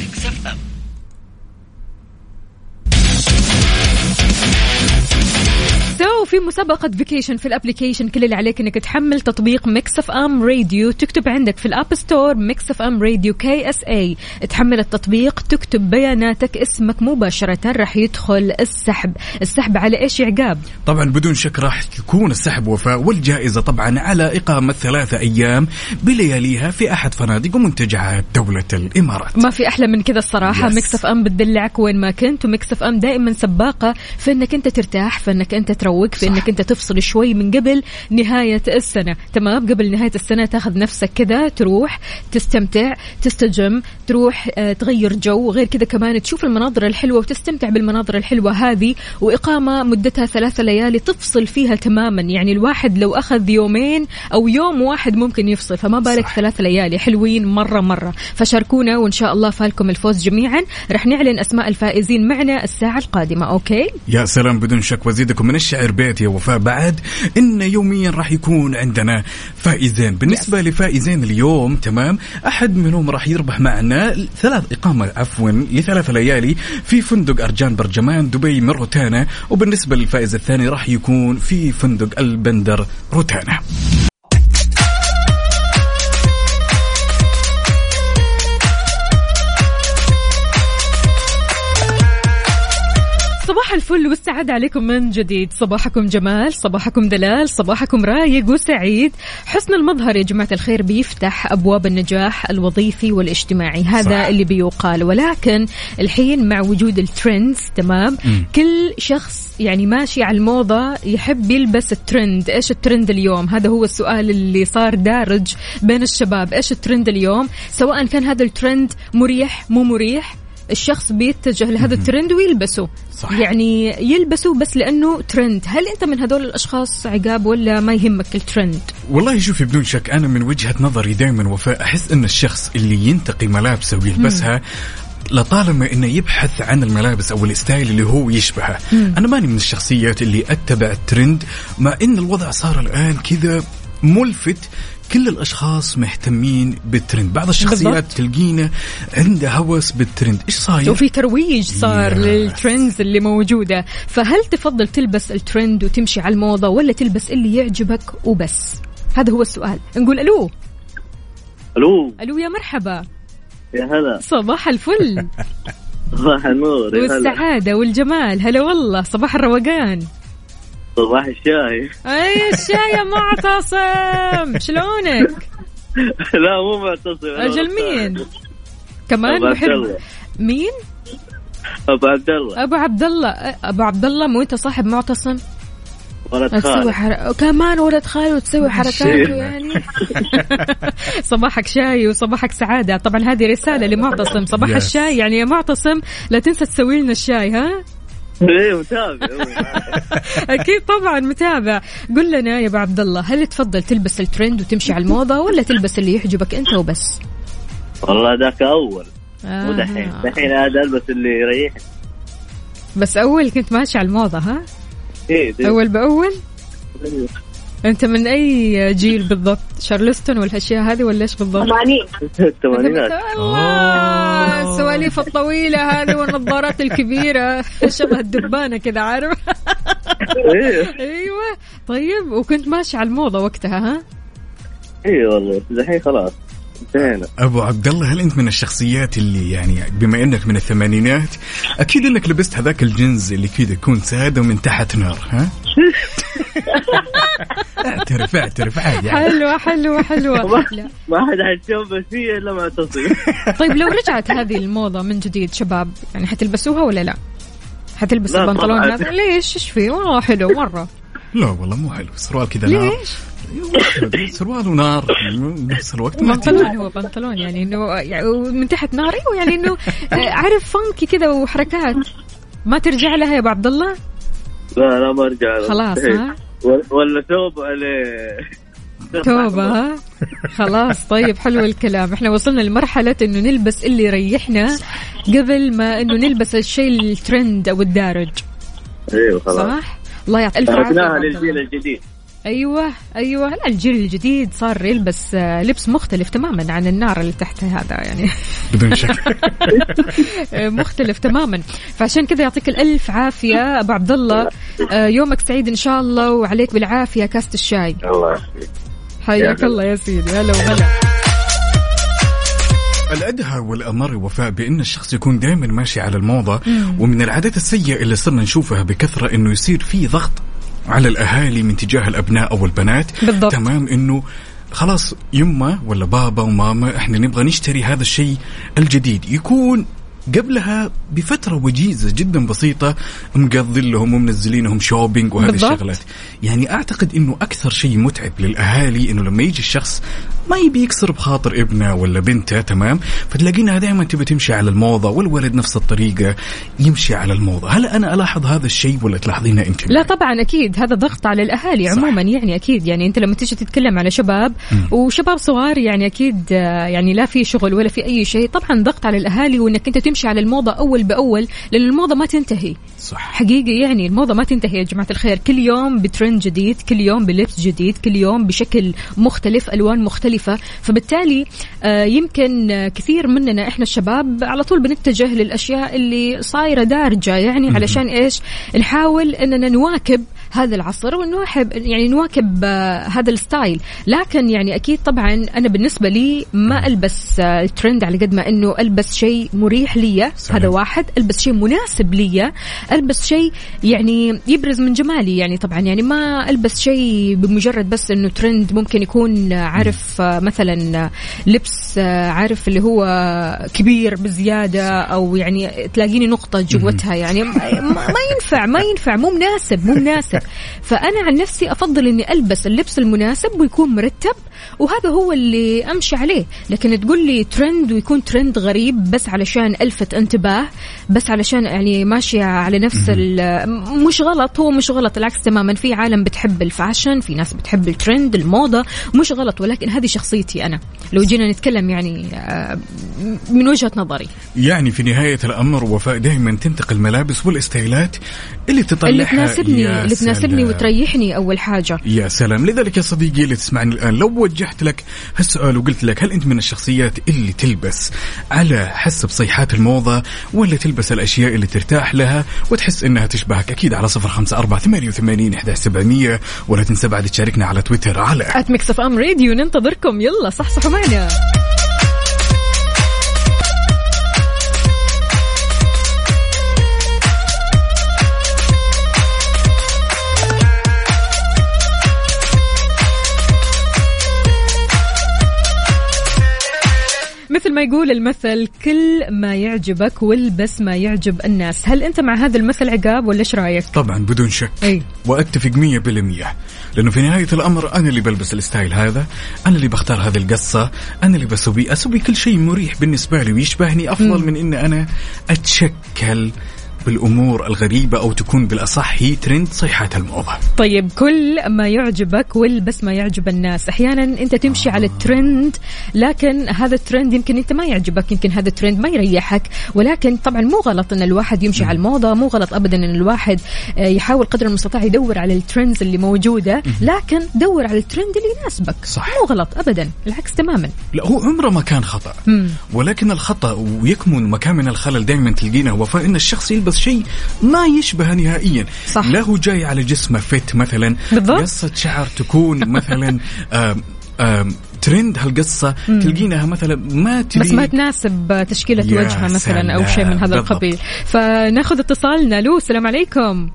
so في مسابقة vacation في ال application كل اللي عليك إنك تحمل تطبيق ميكس اف ام راديو تكتب عندك في ال App Store ميكس اف ام راديو KSA تحمل التطبيق تكتب بياناتك اسمك مباشرة راح يدخل السحب. السحب على إيش عقاب؟ طبعا بدون شك راح يكون السحب وفاء والجائزة طبعا على إقامة ثلاثة أيام بلياليها في أحد فنادق ومنتجعات دولة الإمارات. ما في أحلى من كذا الصراحة. Yes. ميكس اف ام بتدلعك وين ما كنت. وميكس اف ام دائما سباقة في إنك أنت ترتاح في إنك أنت تروق في إنك أنت تفصل شوي من قبل نهاية السنة. تمام؟ قبل نهاية السنة تأخذ نفسك كذا تروح تستمتع تستجم تروح آه، تغير جو. غير كذا كمان تشوف المناظر الحلوة وتستمتع بالمناظر الحلوة هذه. وإقامة مدتها ثلاثة ليالي تفصل فيها تماما. يعني الواحد لو أخذ يومين أو يوم واحد ممكن يفصل. فما بالك صح. ثلاث ليالي. حلوين مرة مرة. فشاركونا وإن شاء الله فالكم الفوز جميعا. رح نعلن أسماء الفائزين معنا الساعة القادمة. okay؟ يا سلام بدون شك. وزيدكم من الشعر بيت يا وفاء بعد إن يوميا راح يكون عندنا فائزين. بالنسبة لفائزين اليوم تمام أحد منهم راح يربح معنا ثلاث إقامة عفوا لثلاث ليالي في فندق أرجان برجمان دبي من روتانا وبالنسبة للفائز الثاني راح يكون في فندق البندر روتانا. صباح الفل والسعادة عليكم من جديد. صباحكم جمال صباحكم دلال صباحكم رايق وسعيد. حسن المظهر يا جماعة الخير بيفتح أبواب النجاح الوظيفي والاجتماعي. هذا صح. اللي بيقال. ولكن الحين مع وجود الترندز تمام؟ مم. كل شخص يعني ماشي على الموضة يحب يلبس الترند. إيش الترند اليوم؟ هذا هو السؤال اللي صار دارج بين الشباب. إيش الترند اليوم؟ سواء كان هذا الترند مريح مو مريح الشخص بيتجه لهذا الترند ويلبسه. صح. يعني يلبسه بس لأنه ترند هل أنت من هذول الأشخاص عقاب ولا ما يهمك الترند والله شوفي بدون شك أنا من وجهة نظري دائما وفاء أحس أن الشخص اللي ينتقي ملابسه ويلبسها لطالما أنه يبحث عن الملابس أو ال style اللي هو يشبهه. أنا ماني من الشخصيات اللي أتبع الترند مع أن الوضع صار الآن كذا ملفت كل الأشخاص مهتمين بالترند. بعض الشخصيات بالضبط. تلقينا عنده هوس بالترند. إيش صاير؟ وفي ترويج صار. لل trends اللي موجودة. فهل تفضل تلبس الترند وتمشي على الموضة ولا تلبس اللي يعجبك وبس؟ هذا هو السؤال. نقول ألو. ألو. ألو يا مرحبا. يا هلا. صباح الفل. *laughs* صباح النور والسعادة والجمال. هلا والله صباح الروقان. صباح الشاي أي الشاي يا معتصم. *laughs* شلونك؟ لا مو معتصم أجل مين؟ كمان محب. مين؟ أبو عبد الله. أبو عبد الله. أبو عبد الله مو أنت صاحب معتصم؟ ولد تسوي خالد حر... كمان ولد خالي وتسوي حركاته يعني. *laughs* صباحك شاي وصباحك سعادة. طبعا هذه رسالة لمعتصم. صباح Yes. الشاي يعني يا معتصم لا تنسى تسوي لنا الشاي ها؟ إيه متابع *laughs* أكيد طبعا متابع. قل لنا يا أبو عبد الله هل تفضل تلبس الترند وتمشي على الموضة ولا تلبس اللي يعجبك أنت وبس؟ والله ذاك أول. مو آه. دحين. دحين هذا ألبس اللي يريح بس أول كنت ماشي على الموضة ها؟ إيه دي. أول بأول؟ انت من اي جيل بالضبط؟ شارلستون والأشياء هذه ولا إيش بالضبط؟ الثمانينات الله السواليف الطويلة هذه والنظارات الكبيرة. *laughs* شبه الدبانة كذا عارف؟ إيه. أيوه. طيب وكنت ماشي على الموضة وقتها ها؟ إيه والله. دحين خلاص. انتهينا أبو عبد الله هل أنت من الشخصيات اللي يعني بما أنك من الثمانينات أكيد أنك لبست هذاك الجنز اللي كذا يكون سادة ومن تحت نار ها؟ *laughs* اعترف اعترف عادي. حلوة حلوة حلوة. ما حد حيشوف بس هي الا معتصم *laughs* طيب لو رجعت هذه الموضة من جديد شباب يعني حتلبسوها ولا لا؟ حتلبس البنطلون. هذا؟ ليش؟ إيش فيه؟ والله حلو مرة. لا والله مو حلو سروال كذا ليش؟ سروال ونار بنفس الوقت ما بنطلون. هو بنطلون يعني إنه يعني من تحت نار أيوه يعني إنه آه، عارف فانكي كذا وحركات ما ترجع لها يا أبو عبد الله لا لا ما أرجع له. خلاص إيه. ها ولا- ثوب عليه توبة ها خلاص طيب حلو الكلام إحنا وصلنا لمرحلة إنه نلبس اللي يريحنا قبل ما إنه نلبس الشيء الترند أو الدارج أيوه خلاص صح؟ الله يعطيك الف عافية للجيل. الجديد أيوه أيوه. لا الجيل الجديد صار يلبس آه، لبس مختلف تماما عن النار اللي تحت هذا يعني. بدون شك. *laughs* مختلف تماما. فعشان كذا يعطيك الألف عافية أبو عبد الله. آه، يومك سعيد إن شاء الله وعليك بالعافية كاسه الشاي. الله يعافيك حياك. الله يا سيدي. هلا وهلا الأدهى والأمر وفاء بأن الشخص يكون دائما ماشي على الموضة ومن العادات السيئة اللي صرنا نشوفها بكثرة أنه يصير في ضغط على الأهالي من تجاه الأبناء أو البنات بالضبط. تمام أنه خلاص يما ولا بابا وماما إحنا نبغى نشتري هذا الشيء الجديد يكون قبلها بفترة وجيزة جدا بسيطة مقضين لهم ومنزلينهم شوبينج وهذه بالضبط. الشغلات. يعني أعتقد أنه أكثر شيء متعب للأهالي أنه لما يجي الشخص ما يبي يكسر بخاطر ابنه ولا بنته تمام؟ فتلاقينها دائما تبي تمشي على الموضة والولد نفس الطريقة يمشي على الموضة. هل أنا ألاحظ هذا الشيء ولا تلاحظينه أنت؟ لا طبعا أكيد هذا ضغط على الأهالي صح. عموما يعني أكيد. يعني أنت لما تيجي تتكلم على شباب وشباب صغار يعني أكيد آه، يعني لا في شغل ولا في أي شيء طبعا ضغط على الأهالي وإنك أنت تمشي على الموضة أول بأول لأن الموضة ما تنتهي. صح. حقيقي يعني الموضة ما تنتهي يا جماعة الخير. كل يوم بترند جديد كل يوم بلبس جديد كل يوم بشكل مختلف ألوان مختلفة. فبالتالي آه، يمكن كثير مننا إحنا الشباب على طول بنتجه للأشياء اللي صايرة دارجة يعني علشان إيش؟ نحاول أننا نواكب هذا العصر ونواكب يعني نواكب آه، هذا ال style. لكن يعني أكيد طبعا أنا بالنسبة لي ما ألبس آه، الترند على قد ما إنه ألبس شيء مريح لي. هذا واحد. ألبس شيء مناسب لي ألبس شيء يعني يبرز من جمالي. يعني طبعا يعني ما ألبس شيء بمجرد بس إنه ترند ممكن يكون آه، عارف آه، مثلا آه، لبس آه، عارف اللي هو كبير بزيادة أو يعني تلاقيني نقطة جوتها. يعني ما ينفع ما ينفع. مو مناسب. مو مناسب. فأنا عن نفسي أفضل إني ألبس اللبس المناسب ويكون مرتب وهذا هو اللي أمشي عليه. لكن تقول لي ترند ويكون ترند غريب بس علشان ألفت انتباه بس علشان يعني ماشية على نفس ال- مش غلط هو مش غلط العكس تماما. في عالم بتحب ال fashion في ناس بتحب الترند الموضة مش غلط. ولكن هذه شخصيتي أنا. لو جينا نتكلم يعني آه، من وجهة نظري. يعني في نهاية الأمر وفاء دائما تنتقي الملابس والاستايلات اللي تطلعها. اللي تناسبني اللي تناسبني. وتريحني أول حاجة. يا سلام. لذلك يا صديقي اللي تسمعني الآن لو وجهت لك هالسؤال وقلت لك هل أنت من الشخصيات اللي تلبس على حسب صيحات الموضة ولا تلبس الأشياء اللي ترتاح لها وتحس أنها تشبهك؟ أكيد على صفر خمسة أربعة ثمانية وثمانين إحدى سبعمية. ولا تنسى بعد تشاركنا على تويتر على at ميكس ام راديو ننتظركم. يلا صحصحوا معنا. مثل ما يقول المثل كل ما يعجبك والبس ما يعجب الناس هل أنت مع هذا المثل عقاب ولا إيش رأيك؟ طبعا بدون شك. إي. وأتفق مية بالمية. لأنه في نهاية الأمر أنا اللي بلبس ال style هذا أنا اللي بختار هذه القصة أنا اللي بسوي أسوي كل شيء مريح بالنسبة لي ويشبهني أفضل من ان أنا أتشكل بالأمور الغريبة أو تكون بالأصح هي ترند صيحات الموضة. طيب كل ما يعجبك والبس ما يعجب الناس. أحيانا أنت تمشي على الترند لكن هذا الترند يمكن أنت ما يعجبك يمكن هذا الترند ما يريحك. ولكن طبعا مو غلط إن الواحد يمشي على الموضة مو غلط ابدا إن الواحد آه، يحاول قدر المستطاع يدور على الترندز اللي موجودة لكن دور على الترند اللي يناسبك. صح. مو غلط ابدا العكس تماما. لا هو عمره ما كان خطأ. مم. ولكن الخطأ ويكمن مكان من الخلل دائما تلقينه. وفاء إن الشخص يلبس شيء ما يشبه نهائيا. صح. لا هو جاي على جسمه فت مثلا. بالضبط. قصة شعر تكون مثلا *laughs* آم آم ترند هالقصة. تلقينها مثلا ما تليق بس ما تناسب تشكيلة وجهها مثلا أو. شيء من هذا بالضبط. القبيل. فناخذ اتصالنا لو السلام عليكم.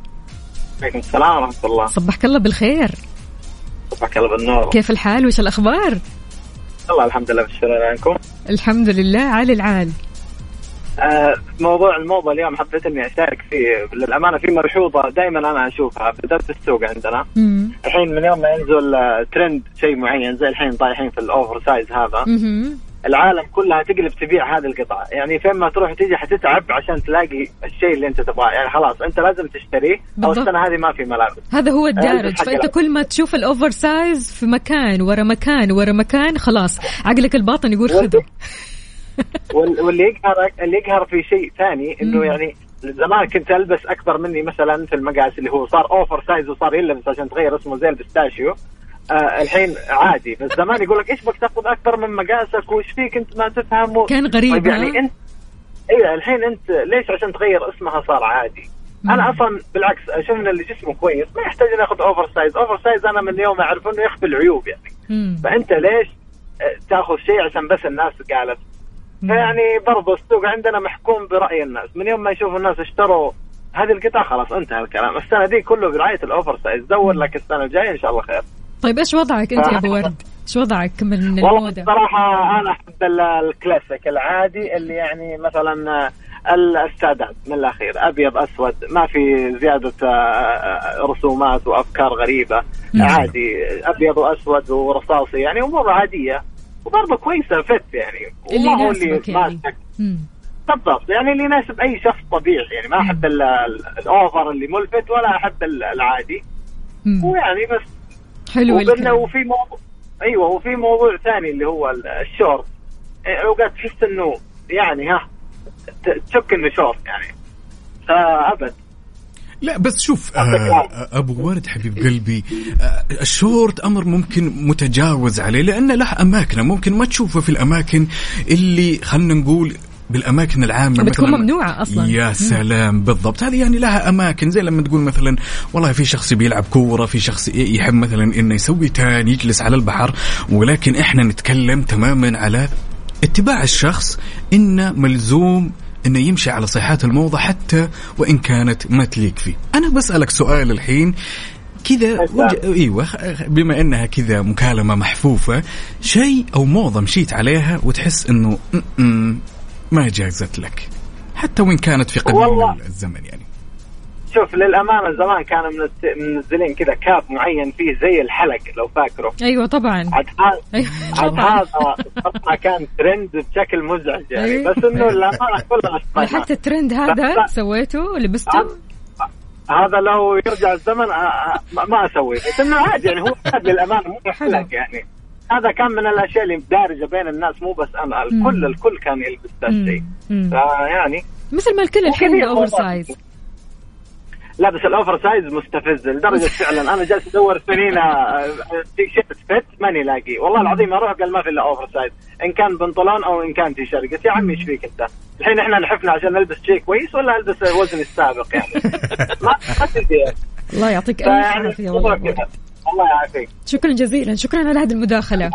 عليكم السلام ورحمة الله. صبحك الله بالخير. صبحك الله بالنور. كيف الحال؟ وش الأخبار؟ الله الحمد لله بالشكر عنكم الحمد لله عالي العال. موضوع الموضة اليوم حبيت اني أشارك فيه. للأمانة في ملحوظة دائما أنا أشوفها بدات في السوق عندنا. مم. الحين من يوم ما ينزل آه، ترند شيء معين زي الحين طايحين في ال oversize هذا. مهم. العالم كلها تقلب تبيع هذه القطعة. يعني فين ما تروح تيجي حتتعب عشان تلاقي الشيء اللي أنت تبغاه. يعني خلاص أنت لازم تشتريه أو. السنة هذه ما في ملابس. هذا هو الدارج. البس حق فأنت. كل ما تشوف ال oversize في مكان ورا مكان ورا مكان خلاص. عقلك الباطن يقول خذه. واللي يقهر اللي يقهر في شيء ثاني إنه يعني زمان كنت ألبس أكبر مني مثلا في المقاس اللي هو صار oversize وصار يلبس عشان تغير اسمه زي ال pistachio. آه الحين عادي. بس زمان يقول لك إيش بك تأخذ أكبر من مقاسك وش فيك أنت ما تفهم. كان غريب، طيب يعني ها؟ انت أيوه الحين أنت ليش عشان تغير اسمها صار عادي؟ أنا أصلا بالعكس أشوف ان اللي جسمه كويس ما يحتاج إنه يأخذ oversize. oversize أنا من يوم أعرف إنه يخفي العيوب يعني. مم. فأنت ليش آه، تأخذ شيء عشان بس الناس قالت فيعني برضو السوق عندنا محكوم برأي الناس. من يوم ما يشوف الناس اشتروا هذه القطع خلاص انتهى الكلام. السنة دي كله برعاية ال oversize دور لك السنة الجاية إن شاء الله خير. طيب إيش وضعك أنت يا أبو ورد؟ إيش وضعك من والله الموضة؟ صراحة أنا أحب ال- الكلاسيك العادي اللي يعني مثلا السادات من الأخير. أبيض أسود. ما في زيادة آه، آه، رسومات وأفكار غريبة. عادي. أبيض وأسود ورصاصي. يعني أمور عادية. وبرضه كويسة فت يعني. اللي هو يعني. ماسك مم. بالضبط. يعني اللي يناسب أي شخص طبيعي يعني. ما أحب ال- ال- الأوفر اللي ملفت ولا أحب ال- العادي. مم. ويعني بس حلو الكلام. وفي موضوع أيوه وفي موضوع ثاني اللي هو ال- الشورت. إيه، أوقات تحس إنه يعني ها تشك إنه شورت يعني. فأبد. لا بس شوف آه أبو ورد حبيب قلبي آه الشورت أمر ممكن متجاوز عليه لأنه له أماكنة ممكن ما تشوفه في الأماكن اللي خلينا نقول بالأماكن العامة. بتكون مثلاً- ممنوعة أصلاً. يا سلام بالضبط. هذه يعني لها أماكن زي لما تقول مثلا والله في شخص بيلعب كورة في شخص يحب مثلا إنه يسوي تان يجلس على البحر ولكن إحنا نتكلم تماما على اتباع الشخص إنه ملزوم إنه يمشي على صيحات الموضة حتى وإن كانت ما تليق فيه. أنا بسألك سؤال الحين. كذا وج... إيوه بما إنها كذا مكالمة محفوفة شيء أو موضة مشيت عليها وتحس إنه م-م ما جازت لك حتى وإن كانت في قديم. الزمن يعني. شوف للأمانة زمان كانوا منز- منزلين كذا كاب معين فيه زي الحلق لو فاكره. أيوه طبعا. عاد هذا أيوه عاد طبعا. هذا كان ترند بشكل مزعج يعني. أيوة. بس إنه للأمانة كلنا اشتغلنا. حتى الترند هذا سويته؟ لبسته؟ هذا لو يرجع الزمن آه، آه، ما- ما أسوي بس إنه عادي يعني هو للأمانة مو. حلق يعني. هذا كان من الأشياء اللي دارجة بين الناس مو بس أنا الكل الكل كان يلبس ذا الشيء. فيعني مثل ما الكل الحين over. size لا بس ال oversize مستفز لدرجة فعلا. أنا جالس أدور سنين آه، T-shirt fit ماني لاقي. والله العظيم أروح قال ما في إلا oversize إن كان بنطلون أو إن كان تي شيرت قلت يا عمي إيش فيك أنت؟ الحين إحنا نحفنا عشان نلبس شيء كويس ولا ألبس وزني السابق يعني؟ *laughs* ما تدري. الله يعطيك ألف عافية والله. الله يعافيك. شكرا جزيلا. شكرا على هذه المداخلة.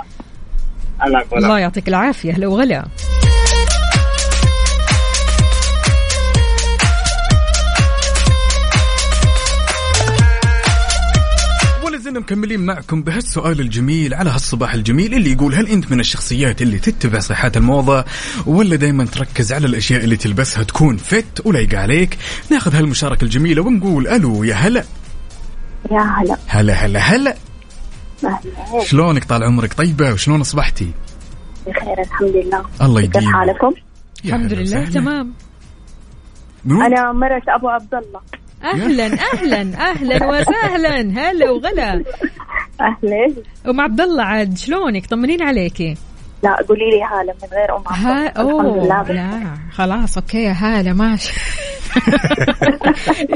الله يعطيك العافية. هلا وغلا. زلنا مكملين معكم بهالسؤال الجميل على هالصباح الجميل اللي يقول هل أنت من الشخصيات اللي تتبع صيحات الموضة ولا دائما تركز على الأشياء اللي تلبسها تكون فت ولايقه عليك؟ ناخذ هالمشاركة الجميلة ونقول ألو يا هلا. يا هلا. هلا هلا هلا. أهلا. شلونك طال عمرك؟ طيبة وشلون أصبحتي؟ بخير الحمد لله. الله كيف يديم حالكم؟ يا الحمد لله. تمام؟ أنا مرت أبو عبد الله. أهلا أهلا أهلا وسهلا. هلا وغلا. أهلا. أم عبد الله عاد شلونك؟ طمنين عليكي. لا قولي لي هالة من غير أم عبد ها الحمد لله. لا خلاص أوكي يا هلا ماشي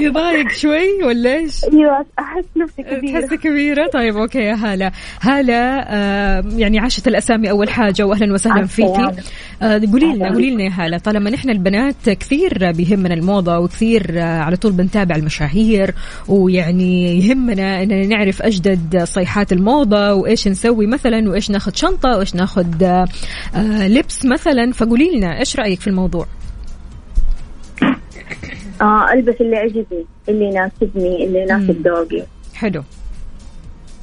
يضايق شوي ولا إيش؟ أيوة أحس نفسي كبيرة تحسي كبيرة طيب أوكي يا هلا هلا آه يعني عاشت الأسامي أول حاجة واهلا وسهلا فيكي. آه قولي لنا قولي لنا يا هلا طالما نحن البنات كثير بيهمنا الموضة وكثير آه على طول بنتابع المشاهير ويعني يهمنا إننا نعرف أجدد صيحات الموضة وإيش نسوي مثلا وإيش ناخذ شنطة وإيش ناخذ آه لبس مثلا فقولي لنا إيش رأيك في الموضوع؟ آه ألبس اللي عجبني اللي يناسبني اللي يناسب ذوقي. حلو.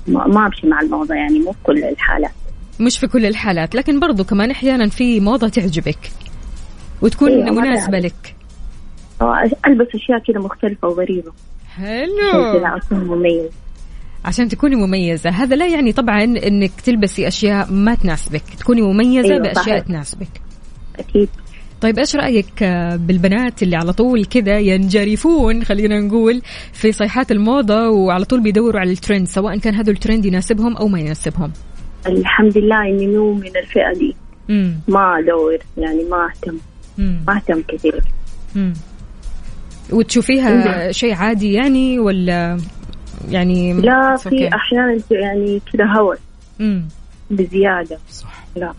ما أمشي مع الموضة يعني مو في كل الحالات. مش في كل الحالات لكن برضو كمان أحيانا في موضة تعجبك وتكون مناسبة تعرف. لك. آه ألبس أشياء كذا مختلفة وغريبة. عشان حلو كذا مميز. عشان تكوني مميزة. هذا لا يعني طبعا إنك تلبسي أشياء ما تناسبك. تكوني مميزة أيوة، بأشياء صحيح. تناسبك. أكيد. طيب إيش رأيك آه، بالبنات اللي على طول كذا ينجرفون خلينا نقول في صيحات الموضة وعلى طول بيدوروا على الترند سواء كان هذا الترند يناسبهم أو ما يناسبهم؟ الحمد لله إني مو من الفئة دي. امم ما أدور يعني ما أهتم. امم ما أهتم كثير. امم وتشوفيها شيء عادي يعني ولا يعني لا في okay. أحيانا يعني كذا هوس بزيادة. صح. لا.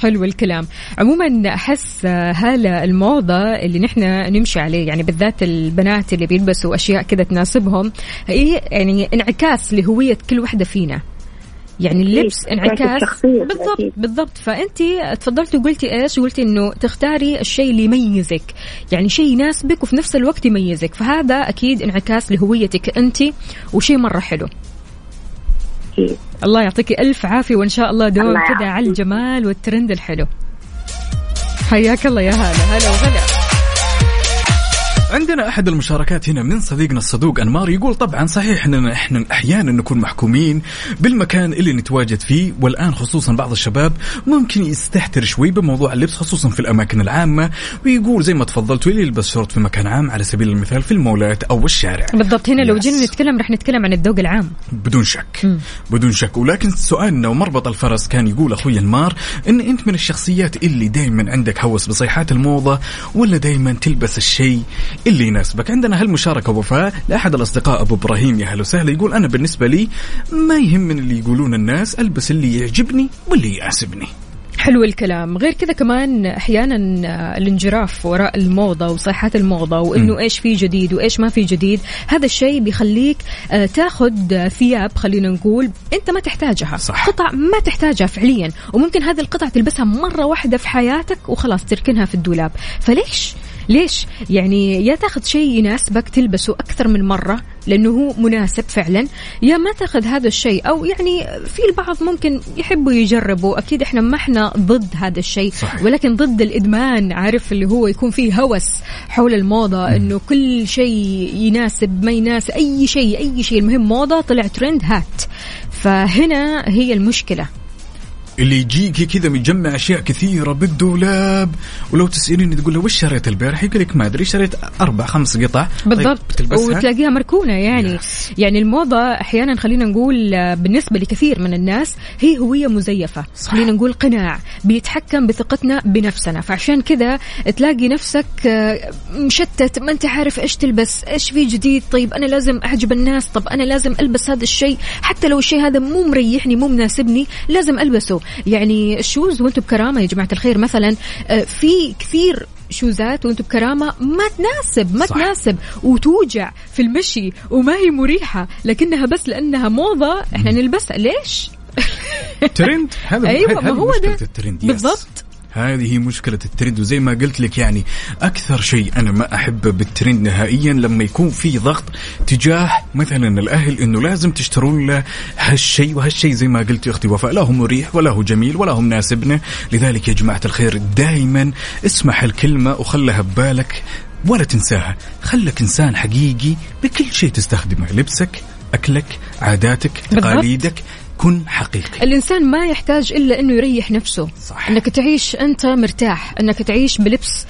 حلو الكلام. عموما أحس هالة الموضة اللي نحن نمشي عليه يعني بالذات البنات اللي بيلبسوا أشياء كذا تناسبهم هي يعني انعكاس لهوية كل واحدة فينا. يعني اللبس أكيد، انعكاس. بالضبط أكيد. بالضبط فانت تفضلتي وقلتي إيش؟ قلتي إنه تختاري الشيء اللي يميزك. يعني شيء يناسبك وفي نفس الوقت يميزك. فهذا أكيد انعكاس لهويتك انت وشيء مرة حلو. أكيد. الله يعطيكي ألف عافية وإن شاء الله دوم كذا. على الجمال والترند الحلو. حياك الله يا هلا هلا وغلا عندنا أحد المشاركات هنا من صديقنا الصدوق أنمار يقول طبعا صحيح أننا إحنا أحيانا نكون محكومين بالمكان اللي نتواجد فيه والآن خصوصا بعض الشباب ممكن يستهتر شوي بموضوع اللبس خصوصا في الأماكن العامة ويقول زي ما تفضلت واللي يلبس شورت في مكان عام على سبيل المثال في المولات أو الشارع. بالضبط هنا لو. جينا نتكلم رح نتكلم عن الذوق العام. بدون شك بدون شك. ولكن سؤالنا ومربط الفرس كان يقول أخوي أنمار إن أنت من الشخصيات اللي دائما عندك هوس بصيحات الموضة ولا دائما تلبس الشيء اللي يناسبك. عندنا هالمشاركة وفاء لأحد الأصدقاء أبو إبراهيم يا هلا وسهلا. يقول أنا بالنسبة لي ما يهمني اللي يقولون الناس ألبس اللي يعجبني واللي يناسبني حلو الكلام. غير كذا كمان أحيانا الانجراف وراء الموضة وصيحات الموضة وإنه إيش في جديد وإيش ما في جديد هذا الشيء بيخليك آه، تاخذ ثياب خلينا نقول أنت ما تحتاجها. صح. قطع ما تحتاجها فعليا وممكن هذه القطع تلبسها مرة واحدة في حياتك وخلاص تركنها في الدولاب. فليش ليش؟ يعني يا تاخذ شيء يناسبك تلبسه أكثر من مرة لأنه هو مناسب فعلا يا ما تاخذ هذا الشيء. أو يعني في البعض ممكن يحبوا يجربوا أكيد إحنا ما إحنا ضد هذا الشيء صحيح. ولكن ضد الإدمان عارف؟ اللي هو يكون فيه هوس حول الموضة إنه كل شيء يناسب ما يناسب أي شيء أي شيء. المهم موضة طلع ترند هات. فهنا هي المشكلة. اللي يجيك كذا مجمع أشياء كثيرة بالدولاب. ولو تساليني تقول له وش شريت البارح؟ يقول لك ما أدري شريت أربع خمس قطع. بالضبط. طيب وتلاقيها مركونة يعني. Yes. يعني الموضة أحيانا خلينا نقول آه، بالنسبة لكثير من الناس هي هوية مزيفة. صح. خلينا نقول قناع بيتحكم بثقتنا بنفسنا. فعشان كذا تلاقي نفسك آه، مشتت ما أنت عارف إيش تلبس إيش في جديد طيب أنا لازم أعجب الناس طب أنا لازم ألبس هذا الشيء. حتى لو الشيء هذا مو مريحني مو مناسبني لازم ألبسه. يعني الشوز وأنتم بكرامة يا جماعة الخير مثلا آه، في كثير شوزات وأنتم بكرامة ما تناسب ما صح. تناسب وتوجع في المشي وما هي مريحة لكنها بس لأنها موضة إحنا نلبسها ليش؟ ترند هذا *laughs* هذه ما هو ده. الترند. بالضبط. هذه مشكلة الترند وزي ما قلت لك يعني أكثر شيء أنا ما أحبه بالترند نهائيا لما يكون في ضغط تجاه مثلا الأهل إنه لازم تشترون له هالشيء وهالشيء زي ما قلت يا أختي وفاء لا هو مريح ولا هو جميل ولا هو مناسبنا لذلك يا جماعة الخير دائما اسمح الكلمة وخلها ببالك ولا تنساها. خلك إنسان حقيقي بكل شيء تستخدمه لبسك أكلك عاداتك. تقاليدك. كن حقيقي الإنسان ما يحتاج إلا إنه يريح نفسه صح. إنك تعيش أنت مرتاح إنك تعيش بلبس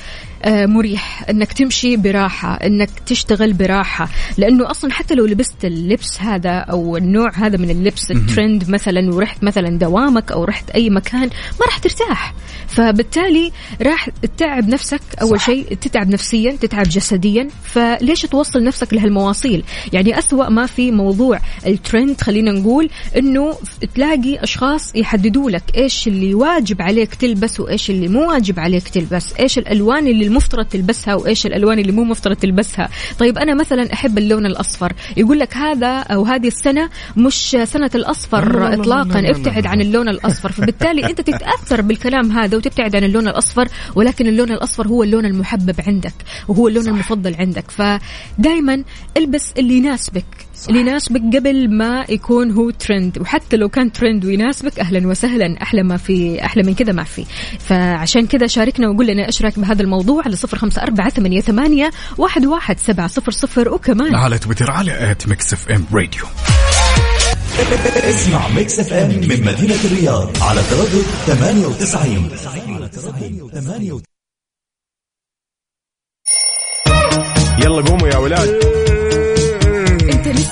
مريح. إنك تمشي براحة إنك تشتغل براحة. لأنه أصلا حتى لو لبست اللبس هذا أو النوع هذا من اللبس الترند مثلا ورحت مثلا دوامك أو رحت أي مكان ما راح ترتاح. فبالتالي راح تتعب نفسك أول. شيء تتعب نفسيا تتعب جسديا. فليش توصل نفسك لهالمواصيل؟ يعني أسوأ ما في موضوع الترند خلينا نقول إنه تلاقي أشخاص يحددوا لك إيش اللي واجب عليك تلبس وإيش اللي مو واجب عليك تلبس إيش الألوان اللي المفترض تلبسها وإيش الألوان اللي مو مفترض تلبسها. طيب أنا مثلا أحب اللون الأصفر. يقول لك هذا أو هذه السنة مش سنة لا، لا، الاصفر لا، لا، اطلاقا. لا، لا، ابتعد. عن اللون الأصفر. فبالتالي أنت تتأثر بالكلام هذا وتبتعد عن اللون الأصفر ولكن اللون الأصفر هو اللون المحبب عندك وهو اللون صح. المفضل عندك. فدائما البس اللي يناسبك. صح. اللي يناسبك قبل ما يكون هو ترند وحتى لو كان ترند ويناسبك أهلا وسهلا أحلى ما في أحلى من كذا ما في. فعشان كذا شاركنا وقول لنا إيش رأيك بهذا الموضوع على صفر خمسة أربعة ثمانية ثمانية واحد واحد سبعة صفر صفر. وكمان على تويتر على at Mix FM Radio اسمع Mix FM من مدينة الرياض على تردد 98 98 يلا قوموا يا ولاد.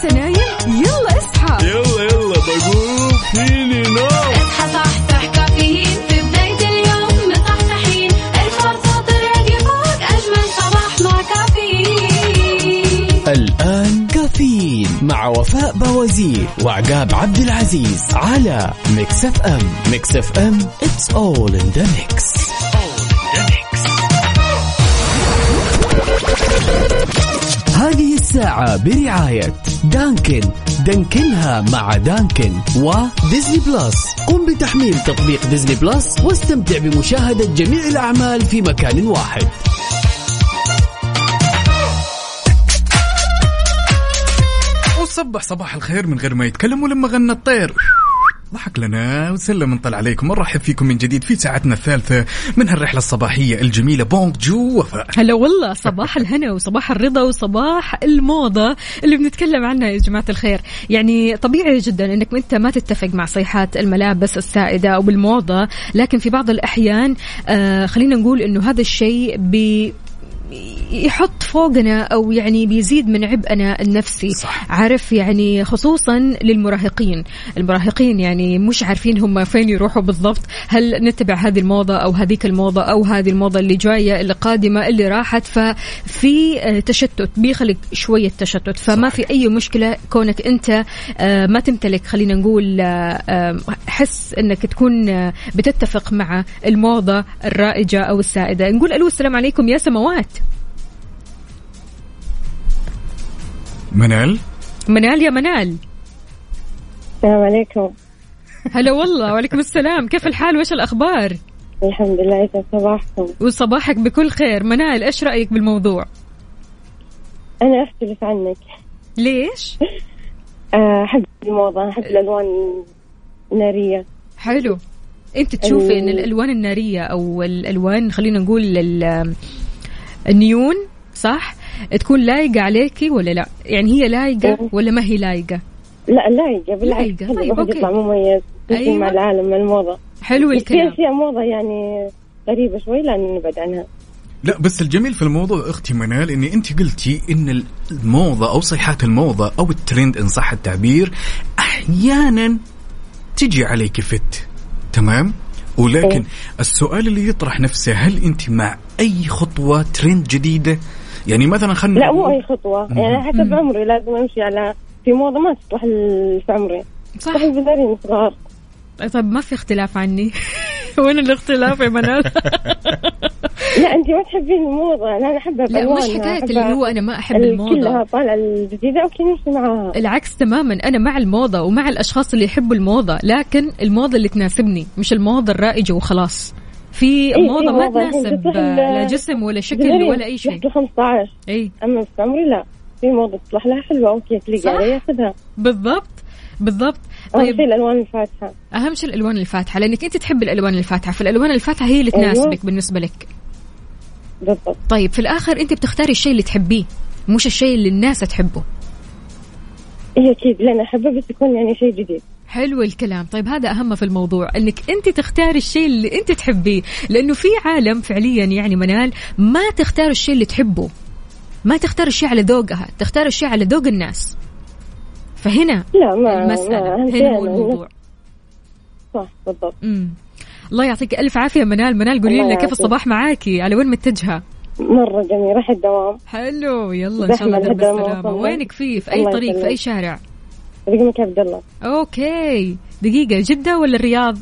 لسه نايم يلا اصحى. يلا يلا بقوم فيني نوم اصحى صحصح كافيين. في بداية اليوم مصحصحين. الفرصة تراك فوق أجمل صباح مع كافيين. الآن كافيين مع وفاء بوازير وعقاب عبد العزيز على Mix FM. Mix FM it's all in the mix. هذه الساعة برعاية دانكن. دانكنها مع دانكن وديزني بلس. قم بتحميل تطبيق ديزني بلس واستمتع بمشاهدة جميع الأعمال في مكان واحد. وصبح صباح الخير من غير ما يتكلم ولما غنى الطير. ضحك لنا وسلم نطلع عليكم. ونرحب فيكم من جديد في ساعتنا الثالثة من هالرحلة الصباحية الجميلة. Bonjour وفاء. هلا والله صباح الهنا وصباح الرضا وصباح الموضة اللي بنتكلم عنها يا جماعة الخير. يعني طبيعي جدا إنك انت ما تتفق مع صيحات الملابس السائدة أو بالموضة لكن في بعض الأحيان آه خلينا نقول إنه هذا الشيء بي يحط فوقنا أو يعني بيزيد من عبئنا النفسي. صح. عارف يعني خصوصا للمراهقين. المراهقين يعني مش عارفين هم فين يروحوا بالضبط. هل نتبع هذه الموضة أو هذيك الموضة أو هذه الموضة اللي جاية اللي قادمة اللي راحت؟ ففي آه، تشتت بيخلق شوية تشتت. فما صح. في أي مشكلة كونك أنت آه، ما تمتلك خلينا نقول آه، حس أنك تكون بتتفق مع الموضة الرائجة أو السائدة. نقول ألو السلام عليكم يا سماوات منال؟ منال يا منال. السلام عليكم. هلا والله وعليكم السلام. كيف الحال؟ وش الأخبار؟ الحمد لله يسعد صباحكم؟ وصباحك بكل خير. منال إيش رأيك بالموضوع؟ أنا أختلف عنك. ليش؟ *laughs* آه، أحب الموضة أحب الألوان النارية. حلو. أنت تشوفي إن الألوان النارية أو الألوان خلينا نقول ال- النيون صح؟ تكون لايقة عليكي ولا لا؟ يعني هي لايقة ولا ما هي لايقة؟ لا لايقة بالعكس لايقة. خلي طيب، okay. يطلع مميز. أيوة. مع العالم مع الموضة. حلو بس في الكلام. أشياء موضة يعني غريبة شوي لأن نبعد عنها. لا بس الجميل في الموضوع أختي منال إني أنت قلتي إن الموضة أو صيحات الموضة أو الترند إن صح التعبير أحيانا تجي عليك fit. تمام؟ ولكن إيه. السؤال اللي يطرح نفسه هل أنت مع أي خطوة ترند جديدة؟ يعني مثلا خلينا لا مو أي خطوة. يعني حسب. عمري لازم أمشي على في موضة ما تصلح في عمري. صح. البزارين صغار. طيب ما في اختلاف عني. *laughs* وين الاختلاف يا منال؟ لا أنت ما تحبين الموضة. لا أنا أحبها لا مش حكاية اللي هو أنا ما أحب ال- الموضة. كلها طالعة الجديدة أوكي نمشي معاها. العكس تماما أنا مع الموضة ومع الأشخاص اللي يحبوا الموضة لكن الموضة اللي تناسبني مش الموضة الرائجة وخلاص. في إيه، موضة في ما موضة الحين تناسب لا جسم ولا شكل ولا أي شيء. يحكوا 15 اي أما في عمري لا. في موضة تصلح لها حلوة أوكي تليق صح. عليها خذها. بالضبط. بالضبط. طيب. شيء الألوان الفاتحة. أهم شيء الألوان الفاتحة لأنك أنت تحب الألوان الفاتحة فالألوان الفاتحة هي اللي أيوة. تناسبك بالنسبة لك. بالضبط. طيب في الآخر أنت بتختاري الشيء اللي تحبيه مش الشيء اللي الناس تحبه. هي أكيد لأن أحبه بس يكون يعني شيء جديد. حلو الكلام. طيب هذا أهم في الموضوع أنك أنت تختاري الشيء اللي أنت تحبيه لأنه في عالم فعليا يعني منال ما تختار الشيء اللي تحبه. ما تختار الشيء على ذوقها تختار الشيء على ذوق الناس. فهنا لا ما المسألة ما هنا هو الموضوع. صح بالضبط. الله يعطيك ألف عافية منال. منال قولي لنا كيف. الصباح معاكي؟ على وين متجهة؟ مرة جميل راح الدوام. حلو يلا إن شاء الله درب السلامة. وينك فيه في أي طريق في أي. شارع؟ رقمك عبد الله. okay. دقيقة جدة ولا الرياض؟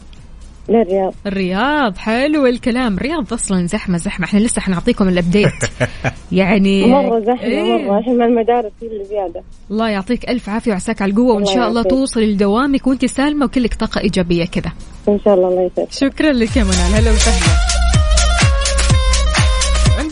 للرياض الرياض. حلو الكلام. الرياض أصلا زحمة زحمة. إحنا لسه حنعطيكم ال update *laughs* يعني مرة زحمة إيه. مرة. الحين مع المدارس هي اللي زيادة. الله يعطيك ألف عافية وعساك على القوة وإن شاء الله. توصلي لدوامك وأنت سالمة وكلك طاقة إيجابية كذا إن شاء الله الله يسعدك. شكرا لك يا منال. هلا وسهلا.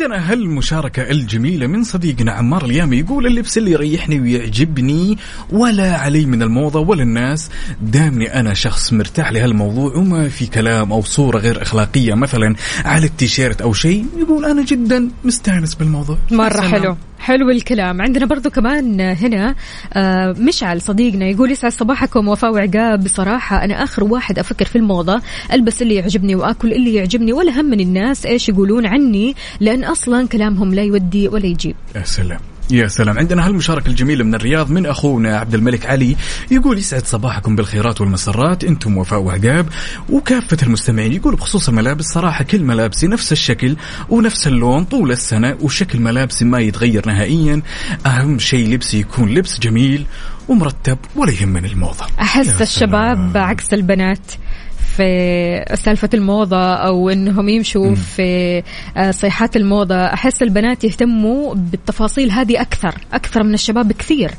عندنا هالمشاركة الجميلة من صديقنا عمار اليامي يقول اللبس اللي يريحني ويعجبني ولا علي من الموضة ولا الناس. دامني أنا شخص مرتاح لهالموضوع وما في كلام أو صورة غير أخلاقية مثلا على التيشيرت أو شيء يقول أنا جدا مستأنس بالموضوع. مرة. حلو. حلو الكلام. عندنا برضو كمان هنا آه، مشعل صديقنا يقول يسعد صباحكم وفاء وعقاب. بصراحة أنا آخر واحد أفكر في الموضة. ألبس اللي يعجبني وأكل اللي يعجبني ولا هم من الناس إيش يقولون عني لأن أصلا كلامهم لا يودي ولا يجيب. يا سلام. يا سلام. عندنا هالمشاركة الجميلة من الرياض من أخونا عبد الملك علي. يقول يسعد صباحكم بالخيرات والمسرات. أنتم وفاء وعقاب وكافة المستمعين. يقول بخصوص الملابس صراحة كل ملابسي نفس الشكل ونفس اللون طول السنة وشكل ملابسي ما يتغير نهائيا. أهم شيء لبسي يكون لبس جميل ومرتب ولا يهمني الموضة. أحس الشباب. عكس البنات. في سالفة الموضة أو إنهم يمشوا في آه، صيحات الموضة أحس البنات يهتموا بالتفاصيل هذه أكثر أكثر من الشباب بكثير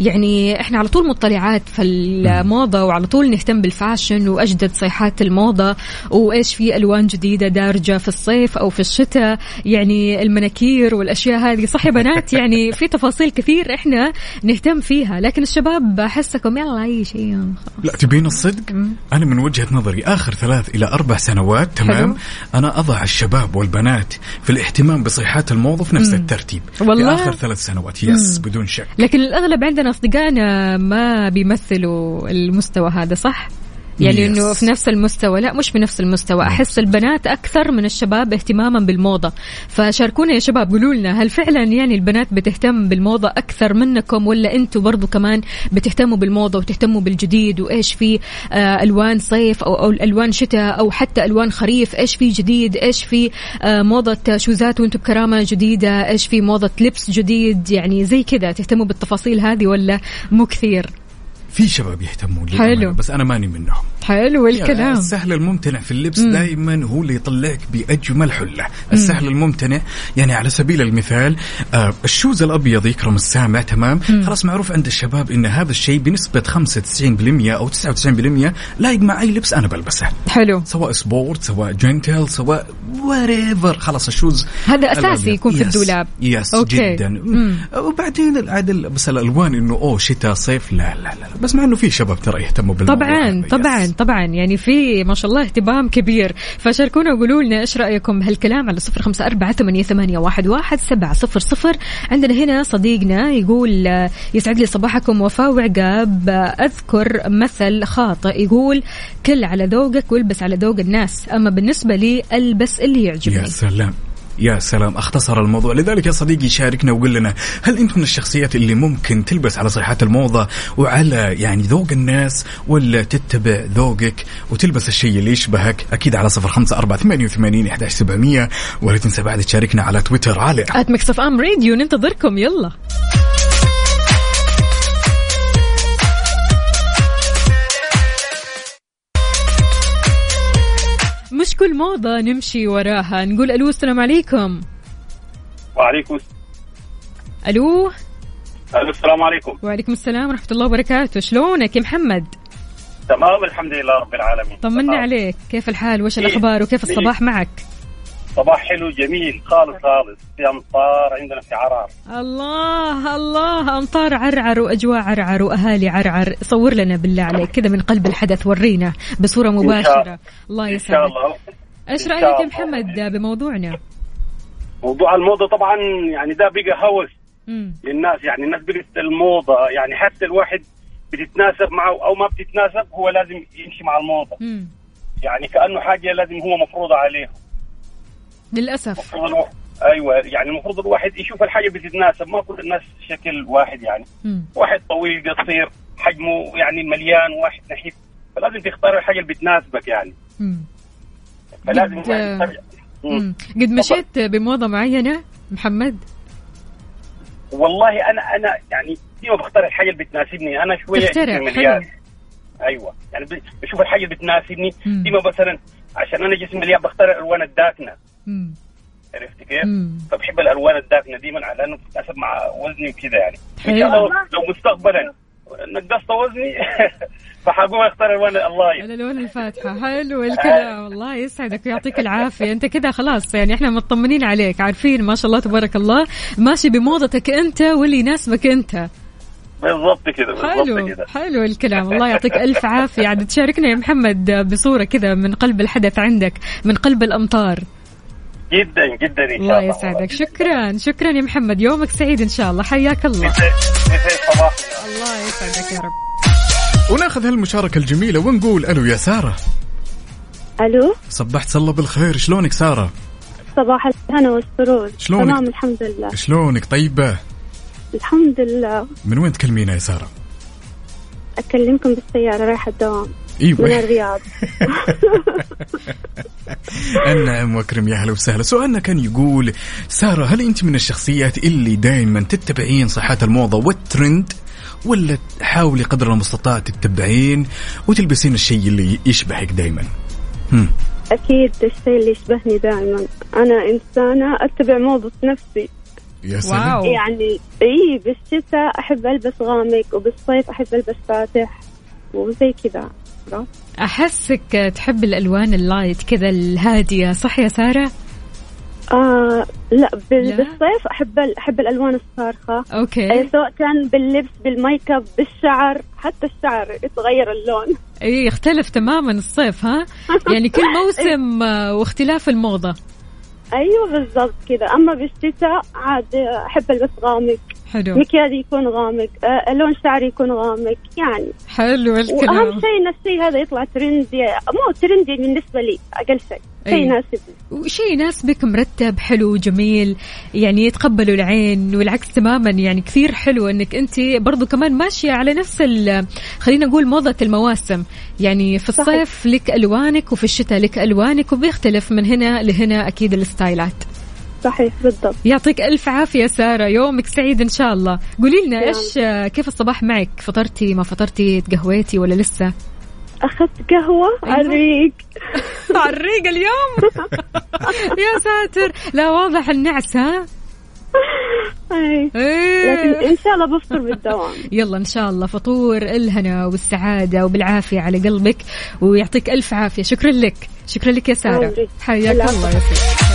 يعني إحنا على طول مطلعات في الموضة وعلى طول نهتم بالفاشن وأجدد صيحات الموضة وإيش في ألوان جديدة دارجة في الصيف أو في الشتاء يعني المناكير والأشياء هذه. صح يا بنات؟ *laughs* يعني في تفاصيل كثير إحنا نهتم فيها لكن الشباب احسكم يلا أي شيء لا تبين الصدق؟ أنا من وجهة نظري آخر ثلاث إلى أربع سنوات تمام؟ حلو. أنا أضع الشباب والبنات في الاهتمام بصيحات الموضة في نفس الترتيب. والله. في آخر ثلاث سنوات يس بدون شك. لكن الأغلب عندنا أصدقائنا ما بيمثلوا المستوى هذا صح؟ يعني Yes. إنه في نفس المستوى لا مش بنفس المستوى. أحس البنات أكثر من الشباب اهتماما بالموضة. فشاركونا يا شباب قولوا لنا هل فعلا يعني البنات بتهتم بالموضة أكثر منكم ولا أنتم برضو كمان بتهتموا بالموضة وتهتموا بالجديد؟ وإيش في آه ألوان صيف أو أو ألوان شتاء أو حتى ألوان خريف؟ إيش في جديد؟ إيش في آه موضة شوزات وأنتم بكرامة جديدة؟ إيش في موضة لبس جديد؟ يعني زي كذا تهتموا بالتفاصيل هذه ولا مو كثير؟ في شباب يهتمون حلو. للأمانة، بس أنا ماني منهم حلو الكلام السهل الممتنع في اللبس دائما هو اللي يطلعك بأجمل حلة السهل الممتنع يعني على سبيل المثال آه ال shoes الأبيض يكرم السامع تمام خلاص معروف عند الشباب إن هذا الشيء بنسبة 95% أو 99% لايق مع أي لبس أنا بلبسه حلو سواء sport سواء gentle سواء whatever خلاص ال shoes هذا الأبيض. يكون في yes. الدولاب. yes okay. جدا مم. وبعدين عاد بس الألوان إنه أوه شتاء صيف لا لا لا بس مع إنه في شباب ترى يهتموا بالموضوع. طبعا. yes. طبعا طبعا. يعني في ما شاء الله اهتمام كبير. فشاركونا وقولوا لنا إيش رأيكم بهالكلام على صفر خمسة أربعة ثمانية, ثمانية واحد, واحد سبعة صفر صفر. عندنا هنا صديقنا يقول يسعد لي صباحكم وفاء وعقاب. أذكر مثل خاطئ يقول كل على ذوقك والبس على ذوق الناس. أما بالنسبة لي ألبس اللي يعجبني. يا سلام. يا سلام أختصر الموضوع. لذلك يا صديقي شاركنا وقول لنا هل انت من الشخصيات اللي ممكن تلبس على صيحات الموضة وعلى يعني ذوق الناس ولا تتبع ذوقك وتلبس الشيء اللي يشبهك؟ أكيد على صفر خمسة أربعة ثمانية وثمانين أحداش سبعمية ولا تنسى بعد تشاركنا على تويتر على ات ام راديو ننتظركم. يلا. كل موضة نمشي وراها. نقول ألو السلام عليكم. وعليكم ألو؟ ألو السلام عليكم. وعليكم السلام ورحمة الله وبركاته. شلونك يا محمد؟ تمام الحمد لله رب العالمين. طمني. عليك. كيف الحال؟ وش إيه. الأخبار؟ وكيف إيه. الصباح معك؟ صباح حلو جميل. خالص خالص في أمطار عندنا في عرار. الله الله أمطار عرعر وأجواء عرعر وأهالي عرعر. صور لنا بالله عليك كذا من قلب الحدث ورينا بصورة مباشرة. الله. إن شاء يسعدك. الله. إيش رأيك يا. محمد بموضوعنا؟ موضوع الموضة طبعا يعني ده بقى هوس مم. للناس. يعني الناس بقت الموضة يعني حتى الواحد بتتناسب معه أو ما بتتناسب هو لازم يمشي مع الموضة. مم. يعني كأنه حاجة لازم هو مفروضه عليه للأسف أيوه يعني المفروض الواحد يشوف الحاجة بتتناسب ما كل الناس شكل واحد يعني مم. واحد طويل قصير حجمه يعني مليان واحد نحيف فلازم تختار الحاجة اللي بتناسبك يعني مم. فلازم قد-. مم. قد مشيت بموضة معينة محمد؟ والله أنا أنا يعني ديما بختار الحاجة اللي بتناسبني أنا شوية. مليان أيوه يعني بشوف الحاجة اللي بتناسبني. ديما مثلا عشان أنا جسمي مليان بختار الألوان الداكنة. عرفت كيف؟ فبحب الألوان الداكنه ديما لأنه بتتناسب مع وزني وكذا يعني. إن شاء الله لو مستقبلا نقصت وزني *laughs* فحقوم أختار ألوان الله. الألوان الفاتحة. حلو الكلام. الله يسعدك ويعطيك العافية. أنت كذا خلاص يعني إحنا مطمنين عليك. عارفين ما شاء الله تبارك الله. ماشي بموضتك أنت واللي يناسبك أنت. بالضبط بالضبط حلو. كده. حلو الكلام. *laughs* الله يعطيك ألف عافية. عاد تشاركنا يا محمد بصورة كذا من قلب الحدث عندك من قلب الأمطار. جدا جدا إن شاء الله الله. يسعدك. شكرا شكرا يا محمد. يومك سعيد إن شاء الله. حياك الله. الله يسعدك يا رب. وناخذ هالمشاركة الجميلة ونقول ألو يا سارة. ألو؟ صبحت الله بالخير. شلونك سارة؟ صباح الهنا والسرور. شلونك؟ تمام الحمد لله. شلونك؟ طيبة؟ الحمد لله. من وين تكلمينا يا سارة؟ أكلمكم بالسيارة رايحة الدوام. من أيوه الرياض. *laughs* النعم وأكرم يا هلا وسهلا. سؤالنا كان يقول سارة هل أنت من الشخصيات اللي دائما تتبعين صحات الموضة والترند ولا تحاولي قدر المستطاع تتبعين وتلبسين الشيء اللي يشبهك دائما. أكيد الشيء اللي يشبهني دائما أنا إنسانة أتبع موضة نفسي. يا سلام. يعني إي بالشتاء أحب ألبس غامق وبالصيف أحب ألبس فاتح وزي كذا. عرفت؟ أحسك تحب الألوان ال light كذا الهادية صح يا سارة؟ آه لا, بال- لا؟ بالصيف أحب أحب الألوان الصارخة. okay. أي سواء كان باللبس بال make up بالشعر حتى الشعر يتغير اللون. إي يختلف تماما الصيف ها؟ *laughs* يعني كل موسم آه، واختلاف الموضة. أيوه بالضبط كذا. أما بالشتاء عاد أحب ألبس غامق. حلو. مكياجي يكون غامق. آه لون شعري يكون غامق يعني. حلو وأهم الكلام شيء إن الشيء هذا يطلع ترندي مو ترندي بالنسبة لي أقل شيء. شيء. يناسبني. وشيء يناسبك مرتب حلو جميل يعني يتقبلوا العين والعكس تماما يعني كثير حلو إنك أنت برضو كمان ماشية على نفس خلينا نقول موضة المواسم. يعني في صحيح. الصيف لك ألوانك وفي الشتاء لك ألوانك وبيختلف من هنا لهنا أكيد الستايلات. صحيح بالضبط. يعطيك ألف عافية سارة. يومك سعيد إن شاء الله. قولي لنا إيش كيف الصباح معك؟ فطرتي ما فطرتي تقهويتي ولا لسه؟ أخذت قهوة على الريق. *laughs* على الريق اليوم؟ *laughs* يا ساتر. لا واضح النعس ها؟ أي. لكن. إن شاء الله بفطر بالدوام. *laughs* يلا إن شاء الله. فطور الهنا والسعادة وبالعافية على قلبك ويعطيك ألف عافية. شكرا لك. شكرا لك يا سارة. حياك. الله يا سيدي.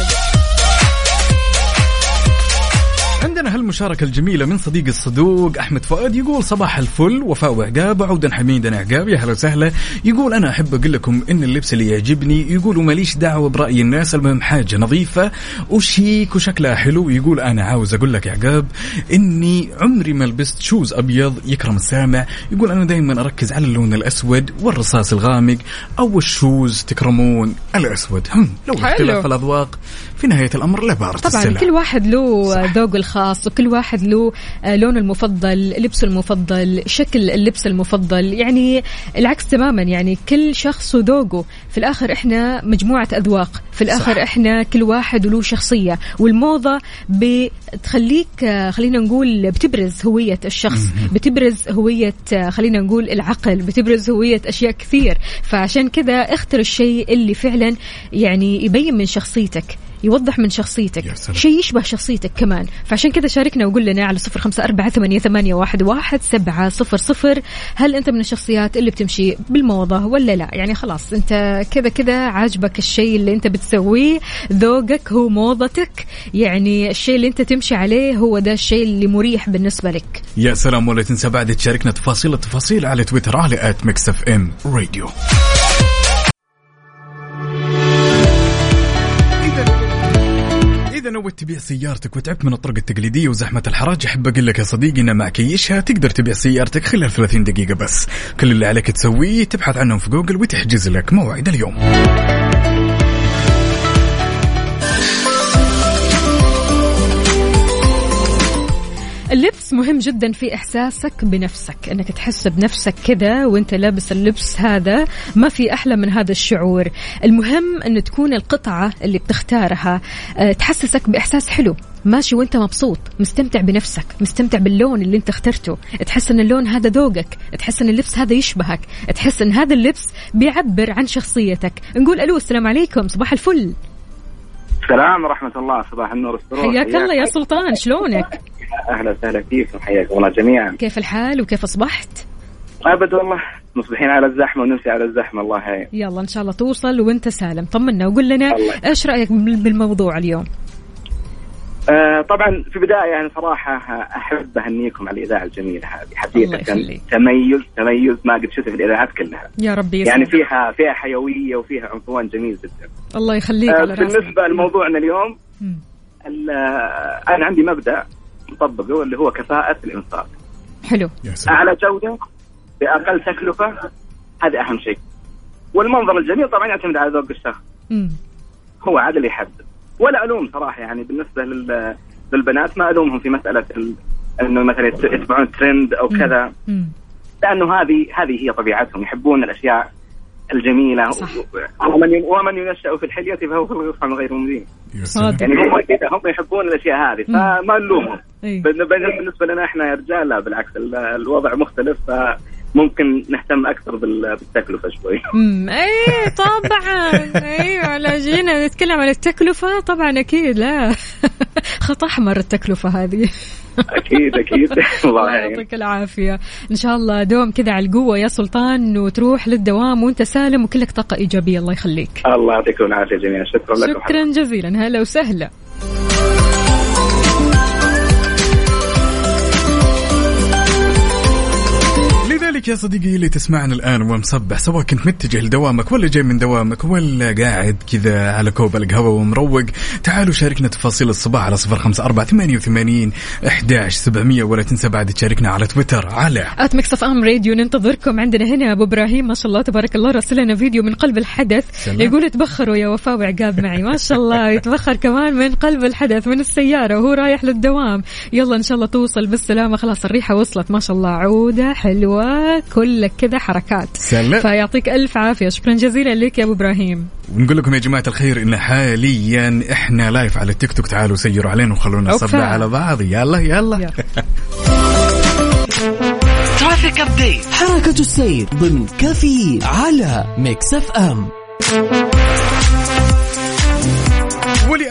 عندنا هالمشاركة الجميلة من صديق الصدوق أحمد فؤاد يقول صباح الفل وفاء وعقاب عودا حميدا عقاب يا هلا وسهلا. يقول أنا أحب أقول لكم إن اللبس اللي يعجبني يقول وماليش دعوة برأي الناس المهم حاجة نظيفة. وشيك وشكلها حلو؟ يقول أنا عاوز أقول لك يا عقاب إني عمري ما لبست shoes أبيض يكرم السامع. يقول أنا دائما أركز على اللون الأسود والرصاص الغامق أو ال shoes تكرمون الأسود. هم لولا. اختلاف الأذواق في نهاية الأمر لبارت طبعا السلع. كل واحد له ذوقه الخاص. وكل واحد له آه، لونه المفضل لبسه المفضل شكل اللبس المفضل. يعني العكس تماما يعني كل شخص وذوقه. في الآخر إحنا مجموعة أذواق. في الآخر صح. إحنا كل واحد وله شخصية. والموضة بتخليك آه، خلينا نقول بتبرز هوية الشخص. بتبرز هوية آه، خلينا نقول العقل. بتبرز هوية أشياء كثير. فعشان كذا اختر الشيء اللي فعلا يعني يبين من شخصيتك. يوضح من شخصيتك. شيء يشبه شخصيتك كمان. فعشان كذا شاركنا وقول لنا على صفر خمسة أربعة ثمانية, ثمانية واحد, واحد سبعة صفر صفر. هل أنت من الشخصيات اللي بتمشي بالموضة ولا لا؟ يعني خلاص أنت كذا كذا عاجبك الشيء اللي أنت بتسويه ذوقك هو موضتك. يعني الشيء اللي أنت تمشي عليه هو ده الشيء اللي مريح بالنسبة لك. يا سلام ولا تنسى بعد تشاركنا تفاصيل التفاصيل على تويتر على at Mix FM Radio. إذا نويت تبيع سيارتك وتعبت من الطرق التقليدية وزحمة الحراج أحب أقول لك يا صديقي إن مع كيشها تقدر تبيع سيارتك خلال 30 دقيقة بس. كل اللي عليك تسويه تبحث عنهم في جوجل وتحجز لك موعد اليوم. اللبس مهم جدا في إحساسك بنفسك إنك تحس بنفسك كذا وأنت لابس اللبس هذا ما في أحلى من هذا الشعور. المهم إن تكون القطعة اللي بتختارها آه، تحسسك بإحساس حلو ماشي وأنت مبسوط مستمتع بنفسك مستمتع باللون اللي أنت اخترته. تحس إن اللون هذا ذوقك تحس إن اللبس هذا يشبهك تحس إن هذا اللبس بيعبر عن شخصيتك. نقول ألو السلام عليكم صباح الفل. السلام ورحمة الله صباح النور والسرور حياك الله يا سلطان شلونك؟ أهلا وسهلا فيكم حياكم الله جميعا. كيف الحال وكيف أصبحت؟ أبد والله مصبحين على الزحمة ونمسي على الزحمة الله يعين يلا إن شاء الله توصل وأنت سالم. طمنا وقول لنا الله. إيش رأيك بال- بالموضوع اليوم؟ آه طبعا في بداية يعني صراحة أحب أهنيكم على الإذاعة الجميلة هذه. يخليك. تميز تميز ما قد شفته في الإذاعات كلها. يا ربي. يعني فيها فيها حيوية وفيها عنفوان جميل جدا. الله يخليك آه على راسي بالنسبة لموضوعنا اليوم آه، أنا عندي مبدأ. مطبقه اللي هو كفاءة الإنفاق حلو. يا سلام. اعلى جودة بأقل تكلفة هذا أهم شيء. والمنظر الجميل طبعا يعتمد على ذوق الشخص. مم. هو عاد اللي يحدد. ولا ألوم صراحة يعني بالنسبة لل- للبنات ما ألومهم في مسألة ال... إنه مثلا يت- يتبعون ترند أو كذا. مم. لأنه هذه هذه هي طبيعتهم يحبون الأشياء الجميلة صح. ومن ومن ينشأ في الحلية فهو في الغفر من غير مبين. يعني هم كذا هم يحبون الأشياء هذه فما نلومهم إيه. بالن- بالنسبة لنا إحنا يا رجال لا بالعكس ال- الوضع مختلف فممكن نهتم أكثر بال- بالتكلفة شوي. *laughs* امم إيه طبعا. أيوه لا جينا نتكلم عن التكلفة. طبعا أكيد لا. *laughs* خط احمر التكلفة هذه. أكيد أكيد. *laughs* الله يعطيك العافية. إن شاء الله دوم كذا على القوة يا سلطان وتروح للدوام وأنت سالم وكلك طاقة إيجابية الله يخليك. الله يعطيكم العافية جميعا. شكرا لكم شكرا جزيلا. هلا وسهلا. لذلك يا صديقي اللي تسمعنا الآن ومصبح سواء كنت متجه لدوامك ولا جاي من دوامك ولا قاعد كذا على كوب القهوة ومروق تعالوا شاركنا تفاصيل الصباح على صفر خمسة أربعة ثمانية وثمانين أحداش سبعمية ولا تنسى بعد تشاركنا على تويتر على at Mix FM Radio ننتظركم. عندنا هنا أبو إبراهيم ما شاء الله تبارك الله راسل لنا فيديو من قلب الحدث. سلام. يقول تبخروا يا وفاء وعقاب معي. ما شاء الله *laughs* يتبخر كمان من قلب الحدث من السيارة وهو رايح للدوام. يلا إن شاء الله توصل بالسلامة. خلاص الريحة وصلت ما شاء الله. عودة حلوة. كلك كذا حركات. سلام. فيعطيك ألف عافية. شكرا جزيلا لك يا أبو إبراهيم. ونقول لكم يا جماعة الخير إن حاليا إحنا live على التيك توك تعالوا سيروا علينا وخلونا. نصبح على بعض. يلا يلا. يلا. *laughs* traffic update حركة السير ضمن كافيين على Mix FM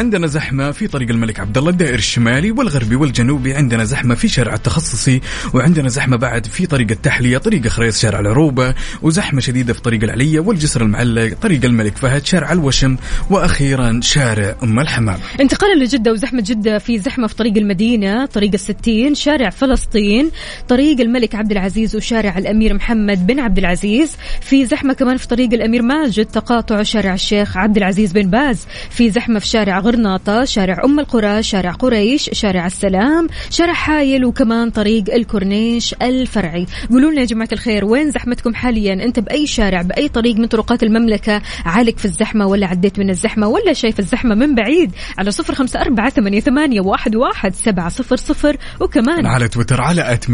عندنا زحمة في طريق الملك عبد الله الدائري الشمالي والغربي والجنوبي. عندنا زحمة في شارع التخصصي وعندنا زحمة بعد في طريق التحلية طريق خريص شارع العروبة وزحمة شديدة في طريق العلية والجسر المعلق طريق الملك فهد شارع الوشم وأخيرا شارع أم الحمام. انتقالا لجدة وزحمة جدة في زحمة في طريق المدينة طريق الستين شارع فلسطين طريق الملك عبد العزيز وشارع الأمير محمد بن عبد العزيز. في زحمة كمان في طريق الأمير ماجد تقاطع شارع الشيخ عبد العزيز بن باز. في زحمة في شارع غرناطة شارع أم القرى شارع قريش شارع السلام شارع حايل وكمان طريق الكورنيش الفرعي. قولوا لنا يا جماعة الخير وين زحمتكم حاليا؟ أنت بأي شارع بأي طريق من طرقات المملكة عالق في الزحمة ولا عديت من الزحمة ولا شايف الزحمة من بعيد؟ على صفر خمسة أربعة ثمانية, ثمانية واحد, واحد سبعة صفر صفر وكمان على تويتر على at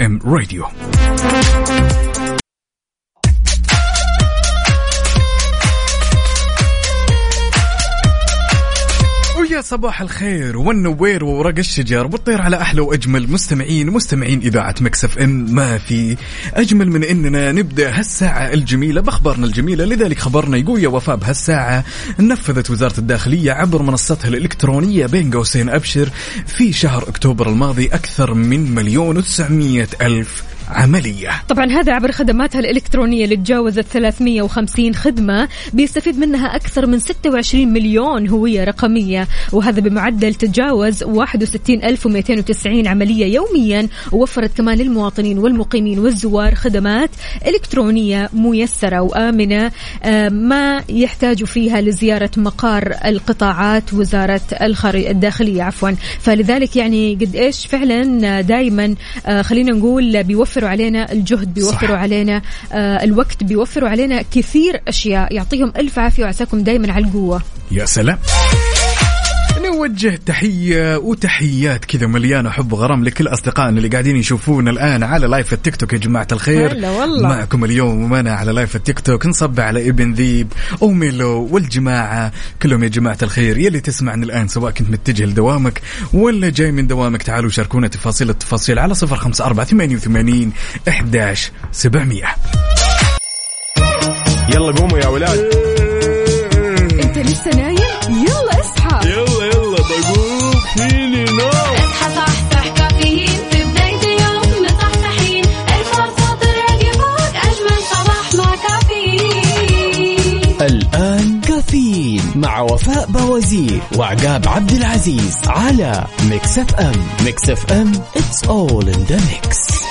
FM Radio صباح الخير والنوير وورق الشجر والطير على أحلى وأجمل. مستمعين مستمعين إذاعة Mix FM ما في أجمل من إننا نبدأ هالساعة الجميلة بأخبارنا الجميلة. لذلك خبرنا يقول يا وفاء بهالساعة نفذت وزارة الداخلية عبر منصتها الإلكترونية بين قوسين أبشر في شهر أكتوبر الماضي أكثر من مليون وتسعمية ألف عملية. طبعا هذا عبر خدماتها الإلكترونية اللي تجاوزت 350 خدمة بيستفيد منها أكثر من 26 مليون هوية رقمية وهذا بمعدل تجاوز 61290 عملية يوميا ووفرت كمان للمواطنين والمقيمين والزوار خدمات إلكترونية ميسرة وآمنة آه، ما يحتاجوا فيها لزيارة مقار القطاعات وزارة الداخلية عفوا. فلذلك يعني قد إيش فعلا دائما آه، خلينا نقول بيوفروا علينا الجهد بيوفروا صح. علينا آه، الوقت بيوفروا علينا كثير أشياء. يعطيهم ألف عافية وعساكم دائما على القوة. يا سلام. نوجه تحية وتحيات كذا مليانة حب وغرام لكل أصدقائنا اللي قاعدين يشوفونا الآن على live التيك توك يا جماعة الخير هلا والله. معكم اليوم ومعانا على live التيك توك نصب على ابن ذيب وميلو والجماعة. كلهم يا جماعة الخير يلي تسمعني الآن سواء كنت متجه لدوامك ولا جاي من دوامك تعالوا شاركونا تفاصيل التفاصيل على صفر خمسة أربعة ثمانية وثمانين إحداش سبعمية. يلا قوموا يا ولاد. لسه نايم؟ يلا اصحى. يلا يلا بقوم فيني نوم. اصحى صحصح كافيين. في بداية اليوم مصحصحين. الفرصة تراك فوق أجمل صباح مع كافيين. الآن كافيين مع وفاء بوازير وعقاب عبد العزيز على Mix FM. Mix FM it's all in the mix.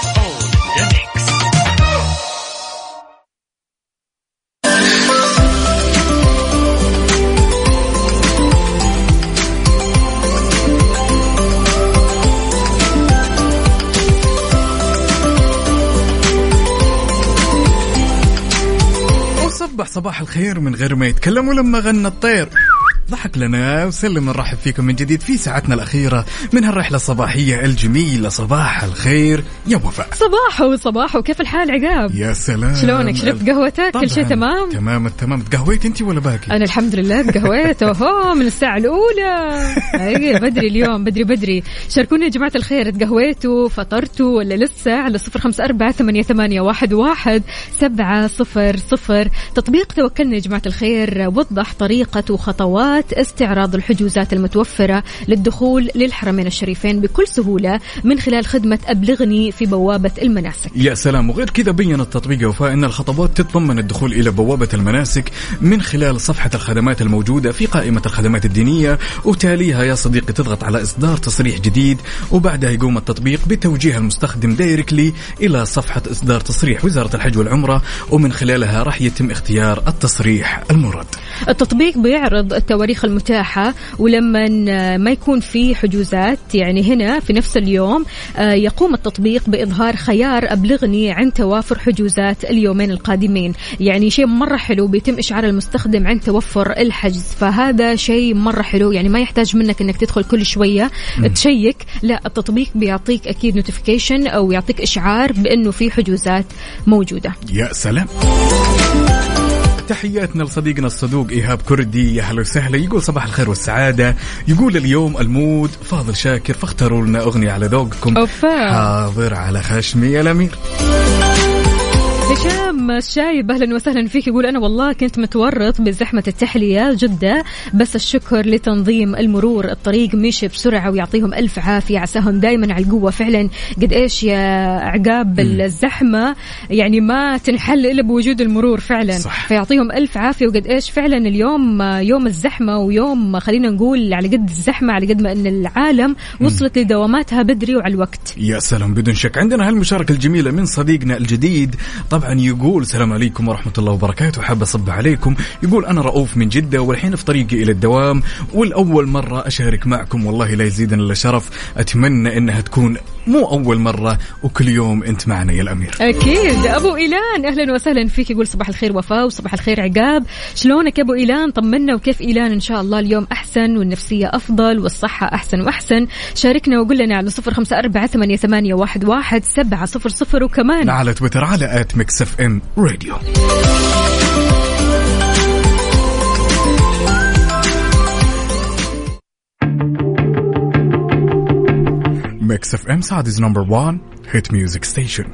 صباح الخير من غير ما يتكلم ولما غنى الطير. ضحك لنا وسلم نرحب فيكم من جديد في ساعتنا الأخيرة من هالرحلة الصباحية الجميلة صباح الخير يا وفاء صباحو صباحو كيف الحال عقاب؟ يا سلام شلونك؟ شربت قهوتك؟ كل شيء. تمام؟ تمام التمام تقهويت انت ولا باقي؟ أنا الحمد لله تقهويت *laughs* أوهو من الساعة الأولى أي بدري اليوم بدري بدري شاركونا يا جماعة الخير تقهويتوا فطرتوا ولا لسه على صفر خمسة أربعة ثمانية, ثمانية واحد, واحد سبعة صفر صفر تطبيق توكلنا يا جماعة الخير وضح طريقة وخطوات استعراض الحجوزات المتوفرة للدخول للحرمين الشريفين بكل سهولة من خلال خدمة أبلغني في بوابة المناسك يا سلام وغير كذا بين التطبيق وفاء إن الخطوات تتضمن الدخول إلى بوابة المناسك من خلال صفحة الخدمات الموجودة في قائمة الخدمات الدينية وتاليها يا صديقي تضغط على إصدار تصريح جديد وبعدها يقوم التطبيق بتوجيه المستخدم دايركتلي إلى صفحة إصدار تصريح وزارة الحج والعمرة ومن خلالها راح يتم اختيار التصريح المراد. التطبيق بيعرض التواريخ التواريخ المتاحة ولما ما يكون في حجوزات يعني هنا في نفس اليوم آه، يقوم التطبيق بإظهار خيار أبلغني عن توافر حجوزات اليومين القادمين. يعني شيء مرة حلو بيتم إشعار المستخدم عن توفر الحجز. فهذا شيء مرة حلو يعني ما يحتاج منك أنك تدخل كل شوية check. لا التطبيق بيعطيك أكيد notification أو يعطيك إشعار بأنه في حجوزات موجودة. يا سلام. تحياتنا لصديقنا الصدوق إيهاب كردي. يا هلا وسهلا. يقول صباح الخير والسعادة. يقول اليوم ال mood فاضل شاكر فاختاروا لنا أغنية على ذوقكم. حاضر على خشمي يا الأمير. هشام الشايب أهلا وسهلا فيك. يقول أنا والله كنت متورط بزحمة التحلية جده بس الشكر لتنظيم المرور. الطريق مشي بسرعة ويعطيهم ألف عافية. عساهم دائما على القوة. فعلا قد إيش يا عقاب الزحمة يعني ما تنحل إلا بوجود المرور فعلا. صح. فيعطيهم ألف عافية. وقد إيش فعلا اليوم يوم الزحمة ويوم خلينا نقول على قد الزحمة على قد ما إن العالم وصلت لدواماتها بدري وعلى الوقت. يا سلام بدون شك. عندنا هالمشاركة الجميلة من صديقنا الجديد. طبعا يقول السلام عليكم ورحمة الله وبركاته. حاب أصب عليكم. يقول أنا رؤوف من جدة والحين في طريقي إلى الدوام. والأول مرة أشارك معكم والله لا يزيدنا إلا شرف. أتمنى إنها تكون مو أول مرة وكل يوم أنت معنا يا الأمير. أكيد. أبو إيلان أهلا وسهلا فيك. يقول صباح الخير وفاء وصباح الخير عقاب. شلونك يا أبو إيلان؟ طمنا وكيف إيلان؟ إن شاء الله اليوم أحسن والنفسية أفضل والصحة أحسن وأحسن. شاركنا وقول لنا على صفر أربعة ثمانية, ثمانية واحد, واحد سبعة صفر صفر. وكمان على تويتر على at Mix FM Radio Mix FM Saudi's number 1 hit music station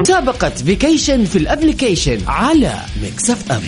مسابقة vacation في ال application على Mix FM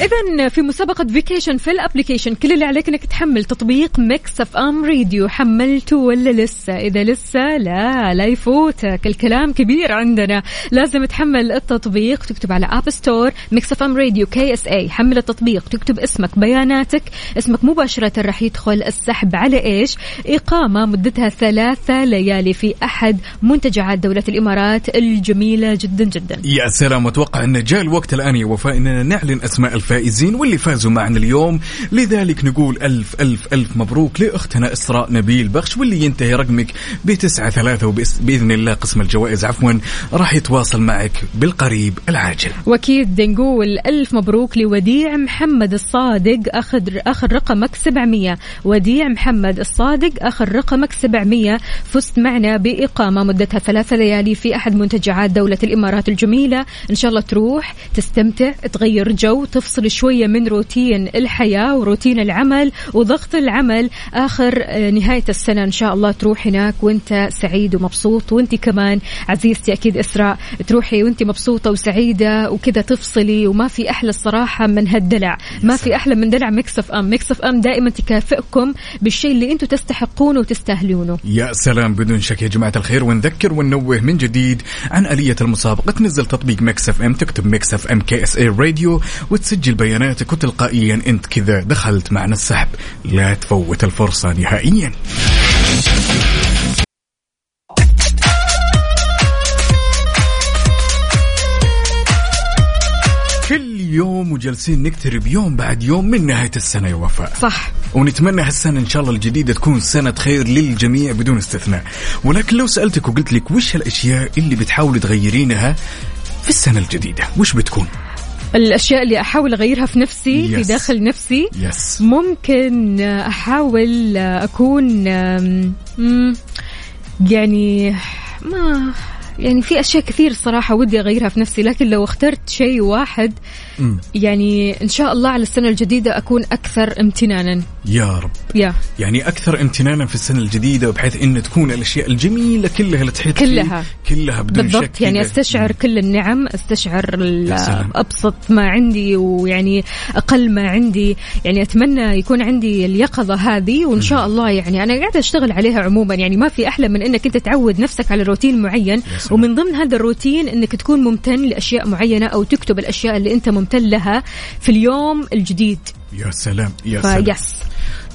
اذا في مسابقة vacation في ال application كل اللي عليك إنك تحمل تطبيق Mix FM Radio حملته ولا لسه؟ إذا لسه لا لا يفوتك. الكلام كبير عندنا. لازم تحمل التطبيق. تكتب على App Store Mix FM Radio KSA حمل التطبيق. تكتب اسمك بياناتك. اسمك مباشرة راح يدخل السحب. على إيش؟ إقامة مدتها ثلاثة ليالي في أحد منتجعات دولة الإمارات الجميلة جدا جدا. يا سلام. أتوقع إن جاء الوقت الآن يا وفاء إننا نعلن أسماء الفائزين واللي فازوا معنا اليوم. لذلك نقول ألف ألف ألف مبروك لأختنا إسراء نبيل بخش واللي ينتهي رقمك بتسعة ثلاثة وباذن الله قسم الجوائز عفوا راح يتواصل معك بالقريب العاجل. وأكيد نقول ألف مبروك لوديع محمد الصادق اخذ أخذ رقمك 700 وديع محمد الصادق أخذ رقمك 700 فزت معنا بإقامة مدتها ثلاثة ليالي في أحد منتجعات دولة الإمارات الجميلة. إن شاء الله تروح تستمتع تغير جو تفصل شوية من روتين الحياة وروتين العمل وضغط العمل. آخر آه، نهاية السنة إن شاء الله تروح هناك وأنت سعيد ومبسوط. وأنت كمان عزيزتي أكيد إسراء تروحي وأنت مبسوطة وسعيدة وكذا تفصلي وما في أحلى الصراحة من هالدلع. ما في أحلى من دلع Mix FM دائما تكافئكم بالشيء اللي أنتم تستحقونه وتستاهلونه. يا سلام بدون شك يا جماعة الخير. ونذكر وننوه من جديد عن آلية المسابقة. تنزل تطبيق Mix FM تكتب Mix FM KSA Radio وتسجل بياناتك وتلقائيا أنت كذا دخلت معنا السحب. لا تفوت الفرصة نهائيا. كل يوم وجالسين نقترب يوم بعد يوم من نهاية السنة يا وفاء. صح. ونتمنى هالسنة إن شاء الله الجديدة تكون سنة خير للجميع بدون استثناء. ولكن لو سألتك وقلت لك وش هالأشياء اللي بتحاولي تغيرينها في السنة الجديدة وش بتكون؟ الأشياء اللي أحاول أغيرها في نفسي في Yes. داخل نفسي يس ممكن أحاول أكون يعني ما يعني في أشياء كثير صراحة ودي أغيرها في نفسي لكن لو اخترت شيء واحد مم. يعني إن شاء الله على السنة الجديدة أكون أكثر امتنانا يا رب يا يعني أكثر امتنانا في السنة الجديدة بحيث أن تكون الأشياء الجميلة كلها اللي تحيط كلها. كلها بدون شك بالضبط يعني كذا. أستشعر كل النعم أستشعر. أبسط ما عندي ويعني أقل ما عندي يعني أتمنى يكون عندي اليقظة هذه وإن شاء الله يعني أنا قاعدة أشتغل عليها عموما يعني ما في أحلى من إنك أنت تعود نفسك على روتين معين. ومن ضمن هذا الروتين إنك تكون ممتن لأشياء معينة أو تكتب الأشياء اللي أنت ممتن لها في اليوم الجديد. يا سلام يا سلام. فيس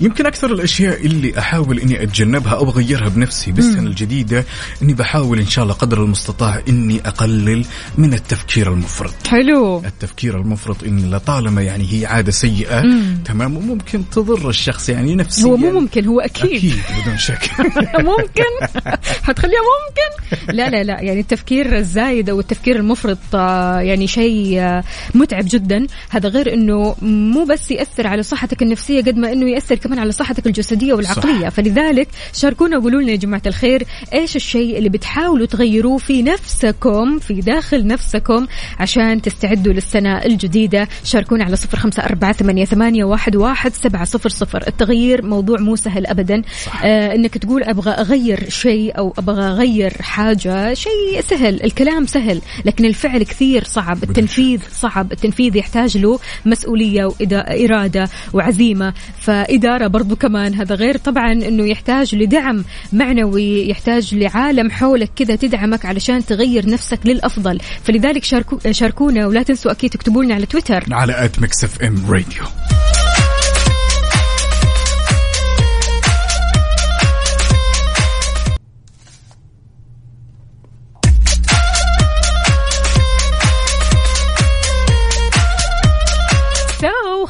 يمكن أكثر الأشياء اللي أحاول إني أتجنبها أو أغيرها بنفسي بالسنة الجديدة إني بحاول إن شاء الله قدر المستطاع إني أقلل من التفكير المفرط. حلو. التفكير المفرط إن لطالما يعني هي عادة سيئة تمام وممكن تضر الشخص يعني نفسيا. هو مو ممكن هو أكيد. أكيد بدون شك. *laughs* ممكن. حتخليها ممكن. لا لا لا يعني التفكير الزايد أو التفكير المفرط آه، يعني شيء آه، متعب جدا. هذا غير إنه مو بس ياثر على صحتك النفسية قد ما إنه ياثر كمان على صحتك الجسدية والعقلية. صح. فلذلك شاركونا وقولوا لنا يا جماعة الخير إيش الشيء اللي بتحاولوا تغيروه في نفسكم في داخل نفسكم عشان تستعدوا للسنة الجديدة؟ شاركونا على صفر خمسة أربعة ثمانية, ثمانية واحد, واحد سبعة صفر صفر. التغيير موضوع مو سهل ابدا. آه إنك تقول أبغى أغير شيء أو أبغى أغير حاجة شيء سهل الكلام سهل لكن الفعل كثير صعب التنفيذ صعب التنفيذ يحتاج له مسؤولية واراده وعزيمة. فإدارة برضو كمان هذا غير طبعا إنه يحتاج لدعم معنوي يحتاج لعالم حولك كذا تدعمك علشان تغير نفسك للأفضل. فلذلك شاركو شاركونا ولا تنسوا أكيد تكتبوا لنا على تويتر. على إف إم راديو.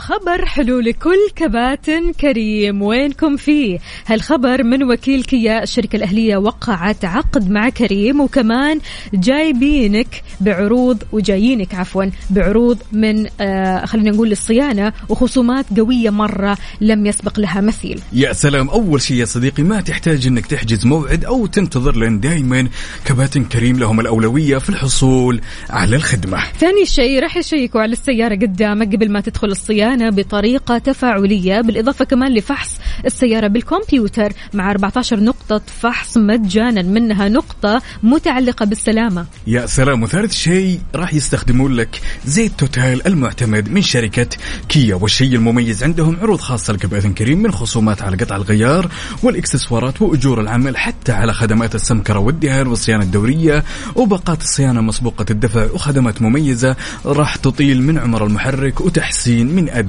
خبر حلو لكل كباتن كريم. وينكم فيه؟ هالخبر من وكيل كيا الشركة الأهلية وقعت عقد مع كريم وكمان جايبينك بعروض وجايينك عفوا بعروض من آه خلينا نقول الصيانة وخصومات قوية مرة لم يسبق لها مثيل. يا سلام. أول شيء يا صديقي ما تحتاج إنك تحجز موعد أو تنتظر لأن دائما كباتن كريم لهم الأولوية في الحصول على الخدمة. ثاني شيء راح يشيكوا على السيارة قدامك قبل ما تدخل الصيانة. بطريقة تفاعلية بالإضافة كمان لفحص السيارة بالكمبيوتر مع 14 نقطة فحص مجانا منها نقطة متعلقة بالسلامة. يا سلام وثالث شيء راح يستخدمون لك زيت توتال المعتمد من شركة كيا. والشيء المميز عندهم عروض خاصة لكباتن كريم من خصومات على قطع الغيار والإكسسوارات وأجور العمل حتى على خدمات السمكرة والدهان والصيانة الدورية وباقات الصيانة مسبوقة الدفع وخدمات مميزة راح تطيل من عمر المحرك وتحسين من أداء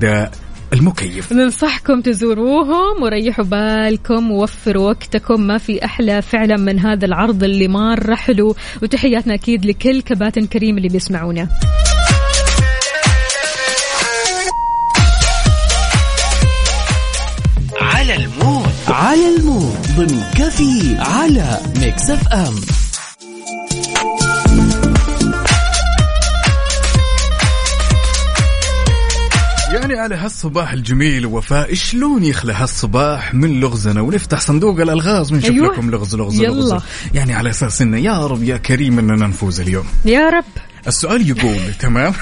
المكيف. ننصحكم تزوروهم وريحوا بالكم ووفروا وقتكم. ما في أحلى فعلا من هذا العرض اللي مرة حلو. وتحياتنا أكيد لكل كباتن كريم اللي بيسمعونا. على ال mood. على ال mood. ضمن كفي على Mix FM. يعني على هالصباح الجميل وفاء شلون يخلى هالصباح من لغزنا؟ ونفتح صندوق الألغاز ونشوف أيوة. لكم لغز لغز يلا. لغز يعني على أساس إنه يا رب يا كريم إننا نفوز اليوم. يا رب. السؤال يقول *laughs* تمام؟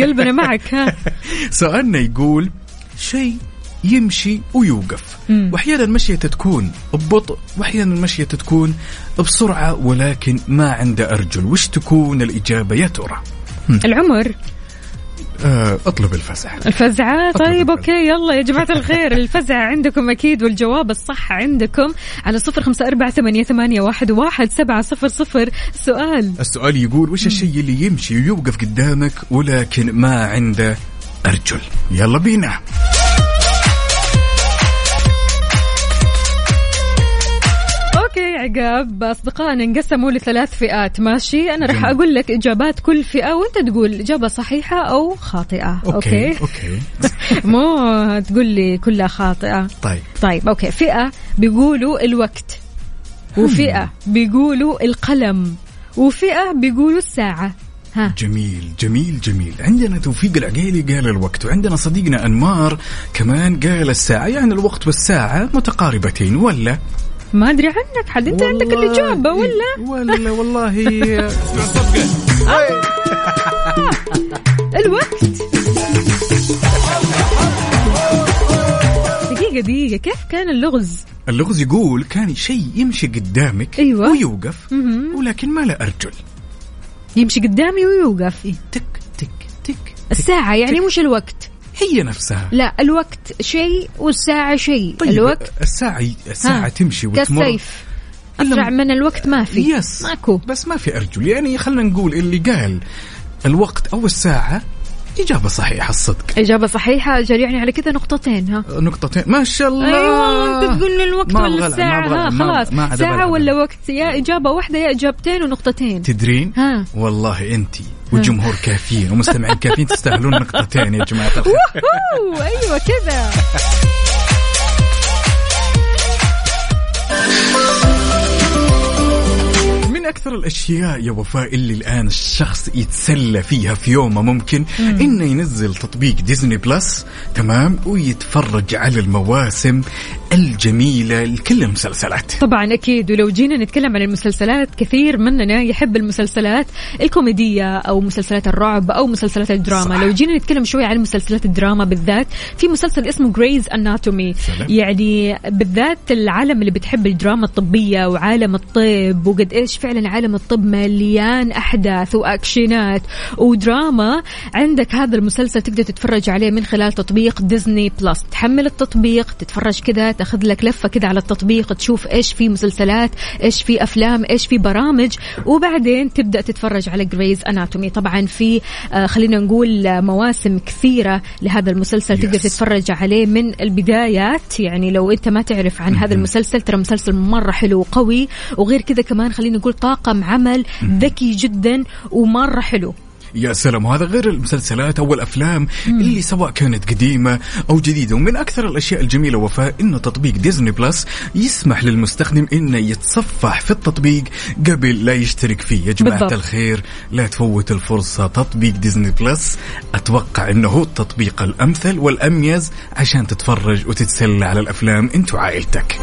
قلبنا معك ها. *laughs* سؤالنا يقول شيء يمشي ويوقف. مم. وأحيانا مشيته تكون ببطء وأحيانا مشيته تكون بسرعة ولكن ما عنده أرجل. وش تكون الإجابة يا ترى؟ العمر. اطلب الفزع. الفزعة؟ أطلب طيب الفزع. okay يلا يا جماعة الخير الفزعة عندكم أكيد والجواب الصح عندكم على صفر خمسة أربعة ثمانية, ثمانية واحد, واحد سبعة صفر صفر. سؤال. السؤال يقول وش الشيء اللي يمشي ويوقف قدامك ولكن ما عنده أرجل؟ يلا بينا. عقاب اصدقائنا انقسموا لثلاث فئات. ماشي؟ أنا راح. أقول لك إجابات كل فئة وأنت تقول إجابة صحيحة أو خاطئة. okay okay, okay. *laughs* مو تقول لي كلها خاطئة. طيب. طيب أوكي. فئة بيقولوا الوقت وفئة بيقولوا القلم وفئة بيقولوا الساعة. ها. جميل جميل جميل. عندنا توفيق العقيلي قال الوقت. وعندنا صديقنا أنمار كمان قال الساعة يعني الوقت والساعة متقاربتين ولا؟ ما أدري عنك حد. أنت عندك الاجابه ولا؟ ولا والله. *laughs* الوقت. دقيقة دقيقة. كيف كان اللغز؟ اللغز يقول كان شيء يمشي قدامك أيوة. ويوقف. ولكن ما له أرجل. يمشي قدامي ويوقف. تك تك تك. الساعة يعني مش الوقت. هي نفسها. لا الوقت شيء والساعة شيء. طيب الوقت الساعة الساعة ها، تمشي وتمر. كالسيف. أسرع من الوقت ما في. يس ماكو. بس ما في أرجل. يعني خلينا نقول اللي قال الوقت أو الساعة إجابة صحيحة الصدق. إجابة صحيحة. أجل يعني على كذا نقطتين ها؟ نقطتين. ما شاء الله. أيوه أنت تقول لي الوقت ولا الساعة ها؟ خلاص. ما ساعة. ولا وقت؟ يا إجابة واحدة يا إجابتين ونقطتين. تدرين؟ ها. والله أنت والجمهور كافيين ومستمعين كافيين تستاهلون نقطتين يا جماعة الخير. *laughs* أيوة كذا. *laughs* من أكثر الأشياء يا وفاء اللي الآن الشخص يتسلى فيها في يومه ممكن؟ إنه ينزل تطبيق Disney Plus تمام؟ ويتفرج على المواسم الجميلة لكل المسلسلات. طبعا أكيد ولو جينا نتكلم عن المسلسلات كثير مننا يحب المسلسلات الكوميدية أو مسلسلات الرعب أو مسلسلات الدراما. صح. لو جينا نتكلم شوي عن مسلسلات الدراما بالذات في مسلسل اسمه Grey's Anatomy. يعني بالذات العالم اللي بتحب الدراما الطبية وعالم الطب وقد إيش فعلا عالم الطب مليان أحداث وأكشنات ودراما. عندك هذا المسلسل تقدر تتفرج عليه من خلال تطبيق Disney Plus. تحمل التطبيق تتفرج كذا تأخذ لك لفة كذا على التطبيق تشوف إيش في مسلسلات إيش في أفلام إيش في برامج. وبعدين تبدأ تتفرج على Grey's Anatomy طبعا في آه خلينا نقول آه، مواسم كثيرة لهذا المسلسل تقدر Yes. تتفرج عليه من البدايات. يعني لو أنت ما تعرف عن هذا المسلسل ترى مسلسل مرة حلو وقوي. وغير كذا كمان خلينا نقول طاقم عمل ذكي جدا ومرة حلو. يا سلام وهذا غير المسلسلات أو الأفلام اللي سواء كانت قديمة أو جديدة. ومن أكثر الأشياء الجميلة وفاء انه تطبيق Disney Plus يسمح للمستخدم انه يتصفح في التطبيق قبل لا يشترك فيه. يا جماعة بالضبط. الخير لا تفوت الفرصة. تطبيق Disney Plus أتوقع إنه هو التطبيق الأمثل والأميز عشان تتفرج وتتسلى على الأفلام أنت وعائلتك.